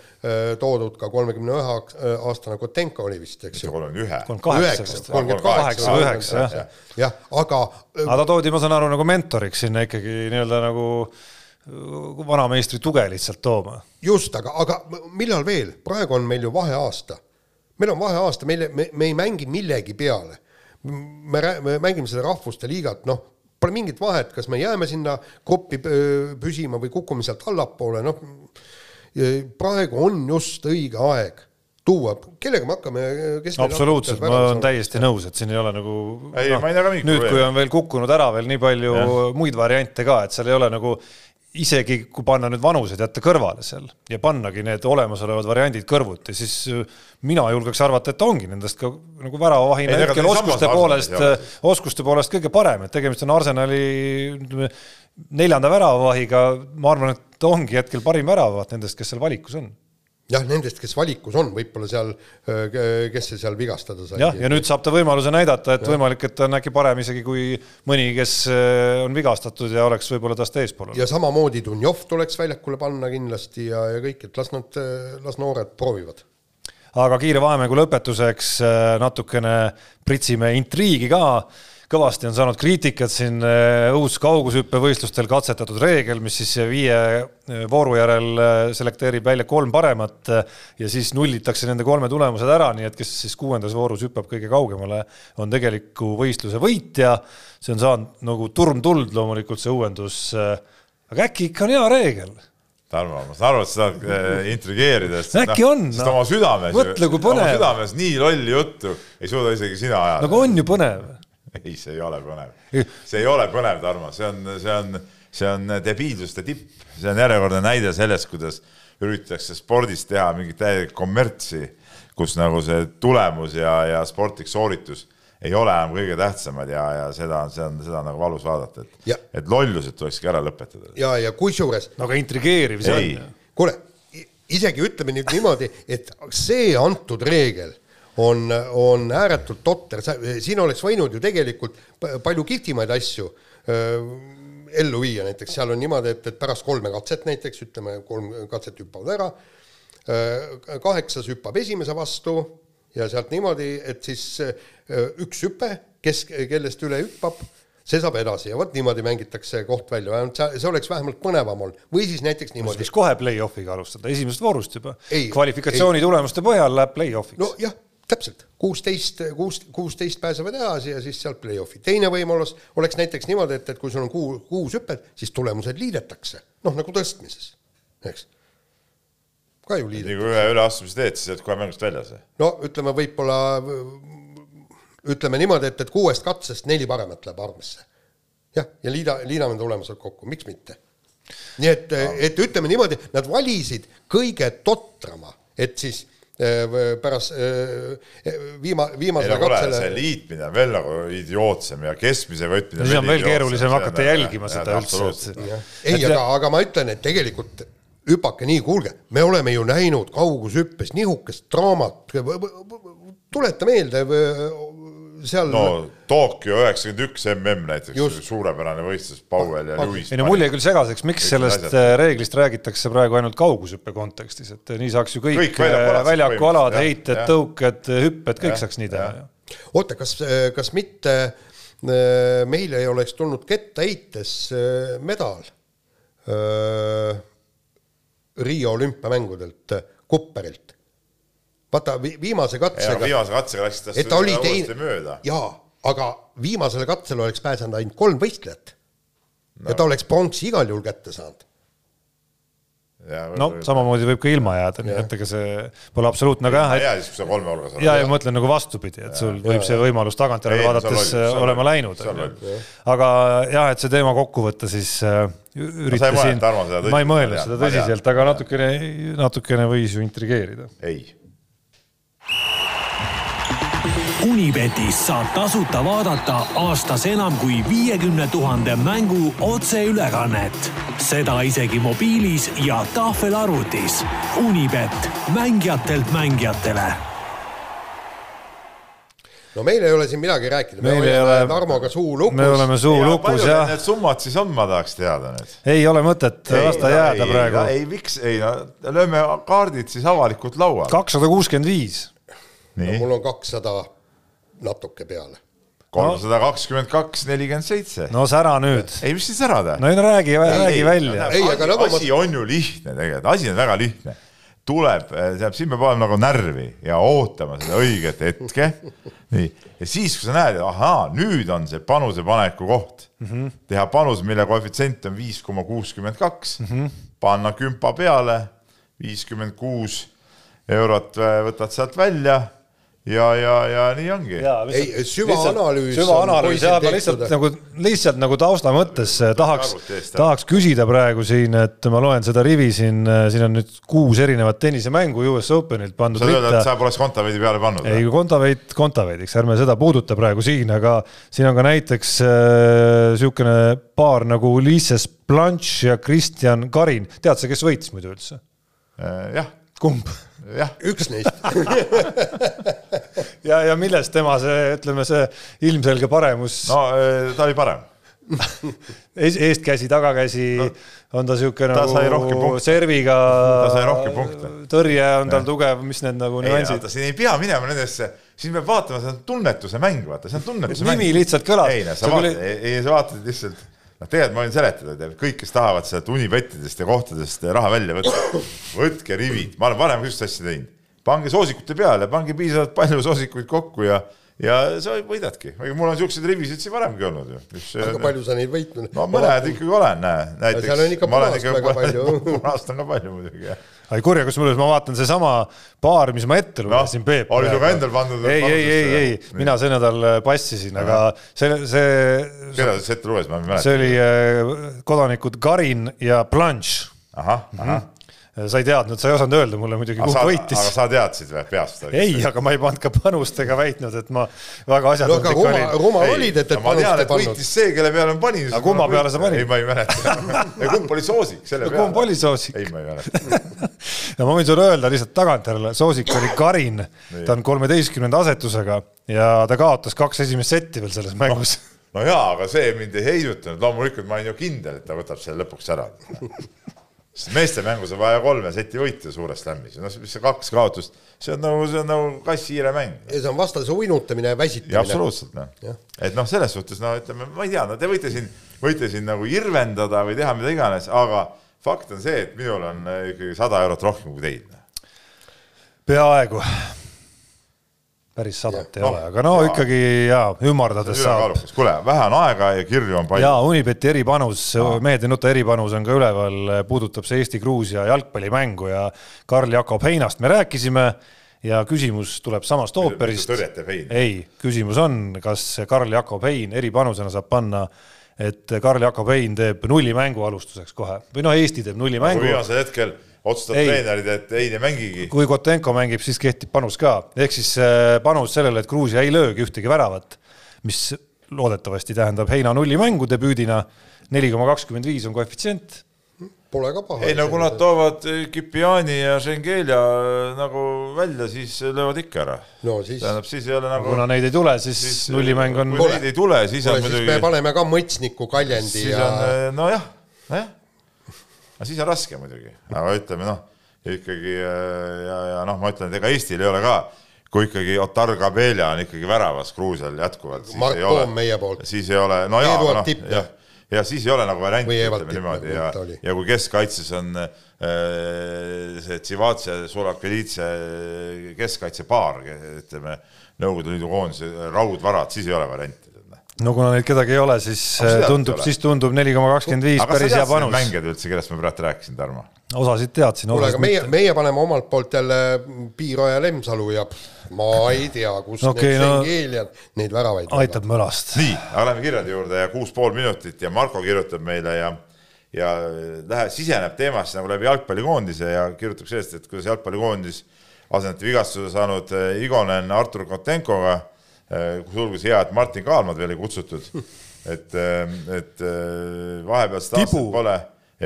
toodud ka kolmekümne ühe aastane Kotenko oli vist, eks ju. kolmekümne ühe. kolmkümmend kaheksa üheksa, jah. jah, aga äh, aga ta toodi, ma saan aru, nagu mentoriks sinna ikkagi nii-öelda nagu äh, vanameistri tuge lihtsalt tooma. just, aga, aga millal veel, praegu on meil ju vaheaasta meil on vaheaasta, meile, me, me ei mängi millegi peale. me, me mängime seda rahvuste liigat, noh, pole mingit vahet, kas me jääme sinna öö, püsima või kukume sealt allapoole, noh praegu on just õige aeg tuua, kellega me hakkame, kes meil absoluutselt, ma olen täiesti nõus, et siin ei ole nagu Ei, ma ei näe ka mingit nüüd, kui on veel kukkunud ära veel nii palju Jah. muid variante ka, et seal ei ole nagu isegi kui panna nüüd vanused jätta kõrvale seal ja pannagi need olemasolevad variandid kõrvuti, siis äh, mina julgeks arvata, et ongi nendest ka nagu väravavahina hetkel oskuste poolest ole., oskuste poolest kõige parem, et tegemist on Arsenali ütleme, neljanda väravavahiga, ma arvan, et ongi hetkel parim väravavaht nendest, kes seal valikus on jah, nendest, kes valikus on, võib-olla seal, kes see seal vigastada sai. jah, ja nüüd saab ta võimaluse näidata, et võimalik, et ta on äkki parem isegi kui mõni, kes on vigastatud ja oleks võib-olla tast eespool ja samamoodi Dunjov tuleks väljakule panna kindlasti ja, ja kõik, et las nad, las noored proovivad. aga kiire vahemängu lõpetuseks natukene pritsime intriigi ka. Kõvasti on saanud kriitikat siin äh, uus kaugushüppevõistlustel katsetatud reegel, mis siis viie äh, vooru järel äh, selekteerib välja kolm paremat äh, ja siis nullitakse nende kolme tulemused ära, nii et kes siis kuuendas voorus hüppab kõige kaugemale, on tegeliku võistluse võitja. see on saanud nagu turm tuld loomulikult see uuendus. aga äkki ikka on hea reegel Tarmo, ma saan aru, et sa tahad äh, intrigeerida, sest Äkki on, sest noh. oma südames, oma südames nii lolli juttu ei suuda isegi sina ajada nagu on ju põnev. [LAUGHS] ei, see ei ole põnev. see ei ole põnev, Tarmo, see on, see on, see on debiilsuste tipp, see on järjekordne näide sellest, kuidas üritatakse spordis teha mingit täielikku kommertsi, kus nagu see tulemus ja, ja sportlik sooritus ei ole enam kõige tähtsamad ja, ja seda, see on, seda on nagu valus vaadata, et, et lollused tulekski ära lõpetada. ja, ja kusjuures no aga intrigeeriv see Ei. on kuule, isegi ütleme nüüd niimoodi, et see antud reegel on, on ääretult totter, siin oleks võinud ju tegelikult pa- palju kihvtimaid asju öö, ellu viia, näiteks seal on niimoodi, et, et pärast kolme katset näiteks, ütleme kolm katset hüppavad ära, kaheksas hüppab esimese vastu ja sealt niimoodi, et siis öö, üks hüpe, kes, kellest üle hüppab, see saab edasi ja vot niimoodi mängitakse koht välja, vähemalt see, see oleks vähemalt põnevam olnud või siis näiteks niimoodi võiks kohe play-off'iga alustada, esimesest voorust juba Ei,. kvalifikatsiooni tulemuste põhjal läheb play-off'iks no.. nojah, täpselt, kuusteist, kuus, kuusteist pääsevad edasi ja siis sealt play-off'i. teine võimalus oleks näiteks niimoodi, et, et kui sul on kuu, kuus hüpet, siis tulemused liidetakse, noh nagu tõstmises, eks. ka ju liidetakse. kui ühe üleastumise teed, siis oled kohe mängust väljas. no ütleme, võib-olla ütleme niimoodi, et, et kuuest katsest neli paremat läheb arvesse. jah, ja liida, liidame tulemused kokku, miks mitte. nii et, et ütleme niimoodi, nad valisid kõige totrama, et siis pärast äh, viima, ei viimasele kuule, see katsele liitmine on veel nagu idiootsem ja keskmise võtmine. siis on veel keerulisem hakata jälgima seda üldse, ei, aga, aga ma ütlen, et tegelikult hüpake nii, kuulge, me oleme ju näinud kaugushüppes nihukest draamat, tuleta meelde seal no Tokyo üheksakümmend üks mm näiteks suurepärane võistlus, Powell ja Lewis. ei no mul jäi küll segaseks, miks sellest asjad. äh, reeglist räägitakse praegu ainult kaugushüppe kontekstis, et nii saaks ju kõik, Kõik väljakualad põhimõtteliselt, heited tõuked, hüpped, kõik Jah, saaks nii teha oota, kas, kas mitte äh, meile ei oleks tulnud kettaheites äh, medal äh, Riia olümpiamängudelt äh, Kupperilt? Vaata vi, viimase ja no katsega, viimase katsega läks ta oli uuesti teine mööda., jaa, aga viimasele katsele oleks pääsenud ainult kolm võistlejat no.. ja ta oleks pronksi igal juhul kätte saanud. no samamoodi võib ka ilma jääda, nii et ega see pole absoluutne, aga jah, et ja siis, kui sa kolme hulgas oled. ja, ja ma mõtlen nagu vastupidi, et sul võib see võimalus tagantjärele no vaadates olema läinud aga jah, et see teema kokku võtta, siis äh, üritasin seda, tõsiselt? ma ei mõelnud seda tõsiselt, aga natukene, natukene võis ju intrigeerida. ei, Unibetis saab tasuta vaadata aastas enam kui viiekümne tuhande mängu otseülekannet. seda isegi mobiilis ja tahvelarvutis. Unibet, mängijatelt mängijatele no meil ei ole siin midagi rääkida, me Meil ei oleme ole- Tarmoga suu lukus. me oleme suu lukus jah, Need summad siis on, ma tahaks teada nüüd. ei ole mõtet lasta jääda praegu. ei, miks, ei no lööme kaardid siis avalikult lauale. kakssada kuuskümmend viis, nii, mul on kakssada natuke peale. kolmsada kakskümmend kaks, nelikümmend seitse. no sära nüüd. ei, mis siis ära teha? no ei no räägi, räägi välja. Ei, aga nagu ma- asi on ju lihtne tegelikult, asi on väga lihtne. tuleb, siin peab olema nagu närvi ja ootama seda õiget hetke. nii, ja siis, kui sa näed, et ahaa, nüüd on see panusepaneku koht mm, -hmm. teha panus, mille koefitsient on viis koma kuuskümmend kaks, panna kümpa peale, viiskümmend kuus eurot äh, võtad sealt välja ja, ja, ja nii ongi. Ei, süvaanalüüs süvaanalüüs poisil ja ma lihtsalt tehtud. nagu, lihtsalt nagu tausta mõttes eh, tahaks jah. tahaks küsida praegu siin, et ma loen seda rivi siin, siin on nüüd kuus erinevat tennisemängu US Openilt pandud sa ütled, et sa poleks Kontaveidi peale pannud? ei, Kontaveit, Kontaveidiks, ärme seda puuduta praegu siin, aga siin on ka näiteks niisugune äh, paar nagu Ulisses Blanche ja Kristjan Karin, tead sa, kes võitis muidu üldse? Jah, kumb? üks neist. [LAUGHS] ja, ja millest tema see, ütleme see ilmselge paremus no äh, ta oli parem. [LAUGHS] ees, eestkäsi, tagakäsi no,, on ta sai nagu serviga, Ta sai rohkem punkte. tõrje on tal tugev, mis need nagu nüansid siin ei pea minema nendesse, siin peab vaatama, see on tunnetuse mäng, vaata, see on tunnetuse mäng. nimi lihtsalt kõlas. ei sa vaatad ei sa vaatad lihtsalt, noh, tegelikult ma võin seletada teile, kõik, kes tahavad sealt unibettidest ja kohtadest raha välja võtta, võtke rivid, ma olen varem ka sellist asja teinud, pange soosikute peale, pange piisavalt palju soosikuid kokku ja, ja sa võidadki, mul on siukseid rivisid siin varemgi olnud ju. aga palju sa neid võitnud? no mõned ikkagi olen, näe, näiteks. seal on ikka punast väga palju. [LAUGHS] punast on ka palju muidugi, jah. Ai kurja, kusjuures ma vaatan seesama paar, mis ma ette lugesin, Peep. Noh, oli sul ka endal pandud- ei, ei, ei, ei mina see nädal passisin, aga see, see, keda sa ette lugesid, ma ei mäleta. see oli äh, kodanikud Karin ja Blanche. ahah, ahah. Sa ei teadnud, sa ei osanud öelda mulle muidugi, kumb aga võitis. sa teadsid või peast? ei, aga ma ei pannud ka panust ega väitnud, et ma väga no aga asjatundlik rumal, olin. rumal olid, et, et ma panust ei et pannud. võitis see, kelle peale ma panin. Aga kumma peale sa panid? ei, ma ei mäleta. ei, kumb oli soosik selle peale? kumb oli soosik? ei, ma ei mäleta. [LAUGHS] ja ma võin sulle öelda lihtsalt tagantjärele, soosik oli Karin, ta on kolmeteistkümnenda asetusega ja ta kaotas kaks esimest setti veel selles mängus. no jaa, aga see mind ei heidutanud, loomulikult ma olin ju kindel, et ta võtab selle lõpuks ära. [LAUGHS] sest meeste mängus on vaja kolme seti võita suures slam'is, no mis see kaks kaotust, see on nagu, see on nagu kass-hiire mäng. see on vastase uinutamine ja ja väsitamine. absoluutselt noh et noh, selles suhtes no ütleme, ma ei tea, no te võite siin, võite siin nagu irvendada või teha mida iganes, aga fakt on see, et minul on äh, ikkagi sada eurot rohkem kui teil. peaaegu. Päris sadat ei Noh, ole, aga no jaa. ikkagi jaa, ümardades saab. kuule, vähe on aega ja kirju on palju. jaa, Unibeti eripanus, mehed ei nuta eripanus on ka üleval, puudutab see Eesti-Gruusia jalgpallimängu ja Karl-Jakob Heinast me rääkisime ja küsimus tuleb samast ooperist. ei, küsimus on, kas Karl-Jakob Hein eripanusena saab panna, et Karl-Jakob Hein teeb nullimängu alustuseks kohe või noh, Eesti teeb nullimängu. viimasel hetkel otsustavad treenerid, et ei ei mängigi. kui Kotenko mängib, siis kehtib panus ka, ehk siis äh, panus sellele, et Gruusia ei löögi ühtegi väravat, mis loodetavasti tähendab Heina nullimängu debüüdina, neli koma kakskümmend viis on koefitsient. Pole ka paha. ei no kui nad toovad Kipiani ja Schengelia nagu välja, siis löövad ikka ära. no siis, tähendab, siis ei ole nagu. kuna neid ei tule, siis nullimäng on kui neid ei tule, siis on siis me muidugi, paneme ka mõtsniku kaljendi siis ja on nojah, nojah, aga siis on raske muidugi, aga ütleme noh, ikkagi eh, ja, ja noh, ma ütlen, et ega Eestil ei ole ka, kui ikkagi Otar Kabelja on ikkagi väravas Gruusial jätkuvalt, siis ei ole. Siis ei ole, no jaa, noh jah, ja siis ei ole nagu varianti, ütleme niimoodi nagu ja ja kui keskkaitses on äh, see Tsivatse, Sulakelitse keskkaitsepaar, ütleme Nõukogude Liidu koondise raudvarad, siis ei ole varianti no kuna neid kedagi ei ole, siis seda äh, tundub siis tundub neli koma kakskümmend viis päris hea panus. mängijad üldse, kellest ma praegu rääkisin, Tarmo? osasid teadsin, kuule, aga meie meie paneme omalt poolt jälle Piiroja Lemsalu ja ma ei tea, kus Okei, need no- Schengeeliad neid väravaid aitab mõlast. nii, aga lähme kirjade juurde ja kuus pool minutit ja Marko kirjutab meile ja ja läheb, siseneb teemasse nagu läbi jalgpallikoondise ja kirjutab sellest, et kuidas jalgpallikoondis asendati vigastuse saanud eh, Igonen Artur Kotenkoga, kusjuures hea, et Martin Kaalmad veel ei kutsutud, [LAUGHS] et, et eh, vahepealsed Tibu. aastad pole,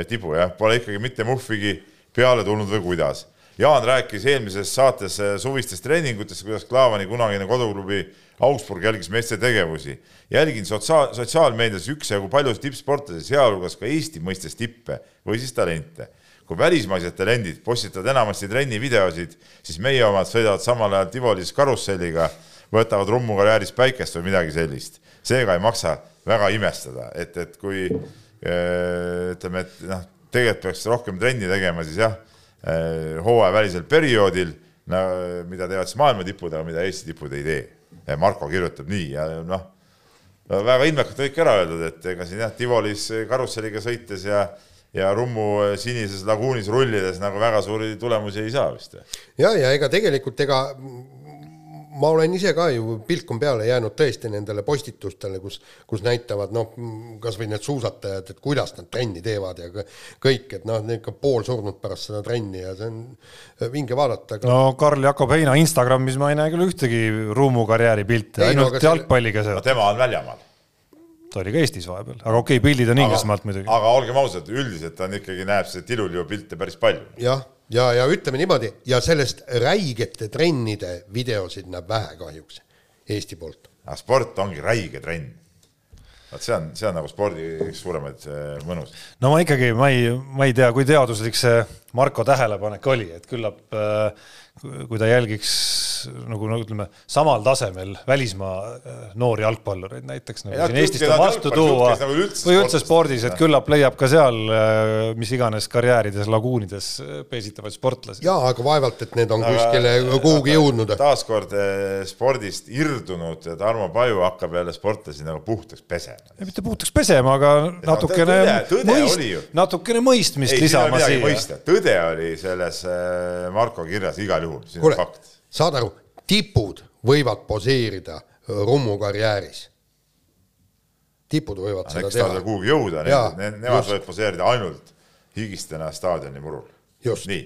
tibu jah, pole ikkagi mitte muhvigi peale tulnud või kuidas. Jaan rääkis eelmises saates eh, suvistest treeningutest, kuidas Klaavani kunagine koduklubi Augsburg jälgis meeste tegevusi. jälgin sotsiaal, sotsiaalmeedias üksjagu paljusid tippsportlasi, sealhulgas ka Eesti mõistes tippe või siis talente. kui välismaised talendid postitavad enamasti trennivideosid, siis meie omad sõidavad samal ajal Tivolis karusselliga, võtavad rummukarjääris päikest või midagi sellist. seega ei maksa väga imestada, et, et kui eh, ütleme, et noh, tegelikult peaks rohkem trenni tegema, siis jah, äh, hooajavälisel perioodil no,, mida teevad siis maailma tipud, aga mida Eesti tipud ei tee. Marko kirjutab nii ja noh, väga ilmekalt ikka ära öeldud, et ega siin jah, Tivolis karusselliga sõites ja ja Rummu sinises laguunis rullides nagu väga suuri tulemusi ei saa vist. ja, ja ega tegelikult ega ma olen ise ka ju, pilk on peale jäänud tõesti nendele postitustele, kus, kus näitavad noh, kasvõi need suusatajad, et kuidas nad trenni teevad ja kõik, et noh, ikka poolsurnud pärast seda trenni ja see on vinge vaadata aga.... no Karl-Jakob Heina Instagramis ma ei näe küll ühtegi Rummu karjääri pilti, ainult no, jalgpalliga seal no,. tema on väljamaal ta oli ka Eestis vahepeal, aga okei okay,, pildid on Inglismaalt muidugi. aga olgem ausad, üldiselt on ikkagi, näeb see tilul ju pilte päris palju. jah, ja, ja ütleme niimoodi ja sellest räigete trennide videosid näeb vähe kahjuks Eesti poolt. sport ongi räige trenn. vot see on, see on nagu spordi üks suuremaid mõnus. no ma ikkagi, ma ei, ma ei tea, kui teaduslik see Marko tähelepanek oli, et küllap äh, kui ta jälgiks nagu no ütleme, samal tasemel välismaa äh, noori jalgpallureid näiteks nagu ja, siin Eestist on vastu tuua nagu üldse või üldse spordis, et küllap leiab ka seal äh, mis iganes karjäärides, laguunides äh, peesitavaid sportlasi. jaa, aga vaevalt, et need on kuskile kuhugi jõudnud. taaskord spordist irdunud Tarmo Paju hakkab jälle sportlasi nagu puhtaks pesema. mitte puhtaks pesema, aga natukene mõist, natukene mõistmist lisama siia. tõde oli selles Marko kirjas igal juhul, see on fakt. saad aru, tipud võivad poseerida Rummu karjääris. tipud võivad aga seda teha. eks ta kuhugi jõuda, nemad võivad poseerida ainult higistena staadioni murul. nii,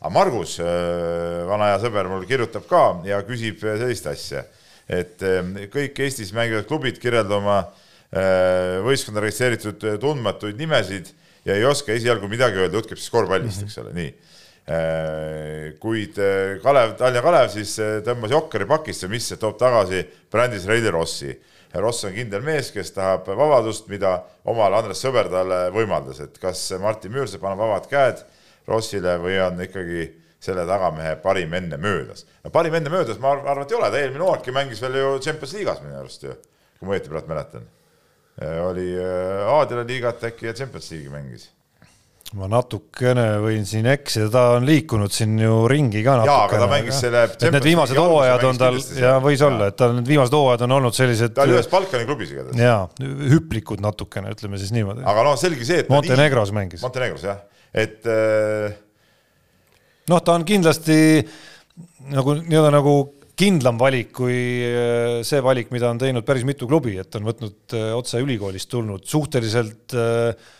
aga Margus, äh, vana hea sõber, mul kirjutab ka ja küsib sellist asja, et äh, kõik Eestis mängivad klubid kirjeldavad oma äh, võistkonda registreeritud tundmatuid nimesid ja ei oska esialgu midagi öelda, jutt käib siis korvpallist eks ole, nii Äh, kuid äh, Kalev, Tallinna Kalev siis äh, tõmbas Jokkeri pakisse, mis toob tagasi brändis Reili Rossi. Ross on kindel mees, kes tahab vabadust, mida omal Andres Sõber talle võimaldas, et kas Martin Müürsepp annab vabad käed Rossile või on ikkagi selle tagamehe parim enne möödas. no parim enne möödas, ma arvan, et ei ole, ta eelmine hooaegki mängis veel ju Champions liigas minu arust ju, kui ma õieti praegu mäletan. oli Aadila liigat äkki ja Champions liigi mängis ma natukene võin siin eksida, ta on liikunud siin ju ringi ka natukene. jaa, aga ta mängis selle et need viimased hooajad on tal, ja võis ja. olla, et tal need viimased hooajad on olnud sellised ta oli ühes Balkani klubis igatahes. jaa, hüplikud natukene, ütleme siis niimoodi. aga noh, selge see, et Montenegros nii... mängis. Montenegros jah, et äh... noh, ta on kindlasti nagu nii-öelda nagu kindlam valik kui äh, see valik, mida on teinud päris mitu klubi, et on võtnud äh, otse ülikoolist tulnud suhteliselt äh, Äh,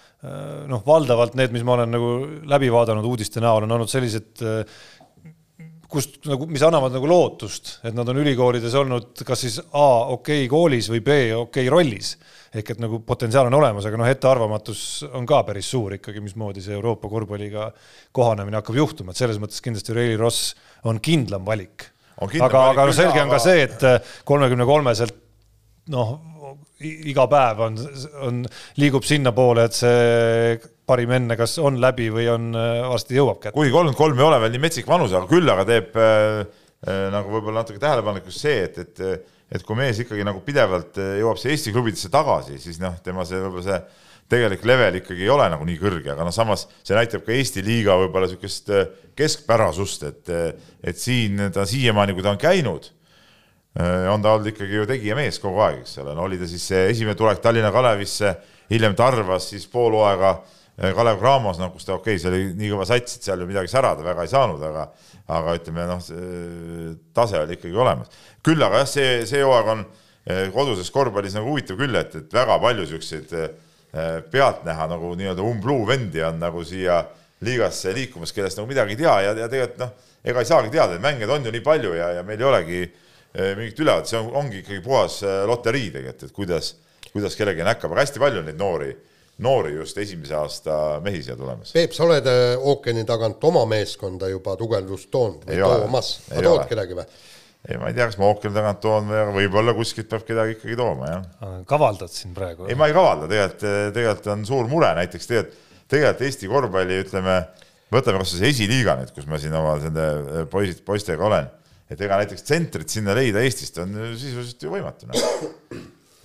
noh, valdavalt need, mis ma olen nagu läbi vaadanud uudiste näol, on olnud sellised, äh, kust nagu, mis annavad nagu lootust, et nad on ülikoolides olnud kas siis A okei okay koolis või B okei okay rollis. ehk et nagu potentsiaal on olemas, aga noh, ettearvamatus on ka päris suur ikkagi, mismoodi see Euroopa korvpalliga kohanemine hakkab juhtuma, et selles mõttes kindlasti Reili Ross on kindlam valik. aga, aga no selge on ka see, et kolmekümne kolmeselt noh, iga päev on, on, liigub sinnapoole, et see parim enne kas on läbi või on äh, varsti jõuab kätte. kuigi kolmkümmend kolm ei ole veel nii metsik vanus, aga küll aga teeb äh, äh, nagu võib-olla natuke tähelepanelikuks see, et, et, et kui mees ikkagi nagu pidevalt äh, jõuab see Eesti klubidesse tagasi, siis noh, tema see võib-olla see tegelik level ikkagi ei ole nagu nii kõrge, aga noh, samas see näitab ka Eesti liiga võib-olla niisugust keskpärasust, et, et siin ta siiamaani, kui ta on käinud on ta olnud ikkagi ju tegijamees kogu aeg, eks ole, no oli ta siis see esimene tulek Tallinna Kalevisse, hiljem Tarvas, siis pool hooaega äh, Kalev Cramos, noh, kus ta okei okay,, see oli nii kõva sats, et seal ju midagi särada väga ei saanud, aga aga ütleme noh, tase oli ikkagi olemas. küll aga jah, see, see hooaeg on äh, koduses korvpallis nagu huvitav küll, et, et väga palju siukseid pealtnäha nagu nii-öelda umbluu vendi on nagu siia liigasse liikumas, kellest nagu midagi ei tea ja, ja tegelikult noh, ega ei saagi teada, et mängijaid on ju nii palju ja, ja meil ei olegi äh, mingit ülevaadet, see on, ongi ikkagi puhas eh, loterii tegelikult, et kuidas, kuidas kellelgi näkkab, aga hästi palju on neid noori, noori just esimese aasta mehi siia tulemas. Peep, sa oled eh, ookeani tagant oma meeskonda juba tugevdust toonud või toomas, sa tood kedagi või? ei, ma ei tea, kas ma ookeani tagant toon või, aga võib-olla kuskilt peab kedagi ikkagi tooma, jah. kavaldad siin praegu? ei, ma ei kavalda, tegelikult, tegelikult on suur mure näiteks tegelikult, tegelikult Eesti korvpalli, ütleme, võtame kas või esiliiga nüüd, kus ma siin oma nende poisid, poistega olen et ega näiteks tsentrit sinna leida Eestist on sisuliselt ju võimatu no..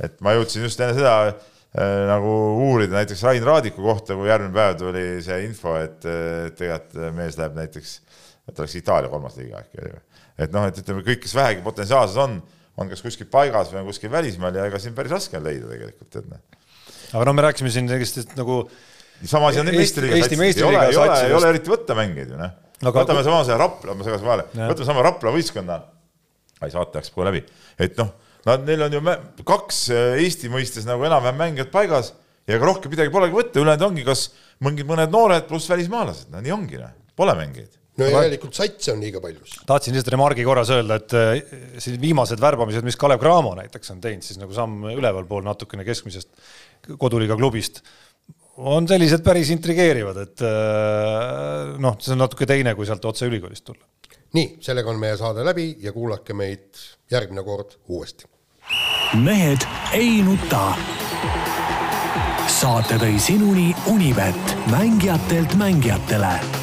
et ma jõudsin just enne seda äh, nagu uurida näiteks Rain Raadiku kohta, kui järgmine päev tuli see info, et äh, tegelikult mees läheb näiteks, et oleks Itaalia kolmas liiga äkki oli või. et noh, et ütleme kõik, kes vähegi potentsiaalsed on, on kas kuskil paigas või on kuskil välismaal ja ega siin päris raske on leida tegelikult, tead noh. aga no me rääkisime siin sellist nagu sama asi on Eesti- meistriliiga Eesti satsis, ei ole, ei ole, ei ole eriti võtta mängijaid ju noh. Aga- võtame sama see Rapla, ma segasin vahele, võtame sama Rapla võistkonna, ai saate läks kohe läbi, et noh, nad, neil on ju kaks äh, Eesti mõistes nagu enam-vähem mängijat paigas ja ega rohkem midagi polegi võtta, ülejäänud ongi kas mingid mõned noored pluss välismaalased, no nii ongi, noh, pole mängijaid. no järelikult satse on liiga palju tahtsin lihtsalt remargi korras öelda, et äh, siin viimased värbamised, mis Kalev Cramo näiteks on teinud, siis nagu samm ülevalpool natukene keskmisest koduliiga klubist, on sellised päris intrigeerivad, et äh, noh, see on natuke teine, kui sealt otse ülikoolist tulla. nii, sellega on meie saade läbi ja kuulake meid järgmine kord uuesti. mehed ei nuta. saate tõi sinuni Unibet, mängijatelt mängijatele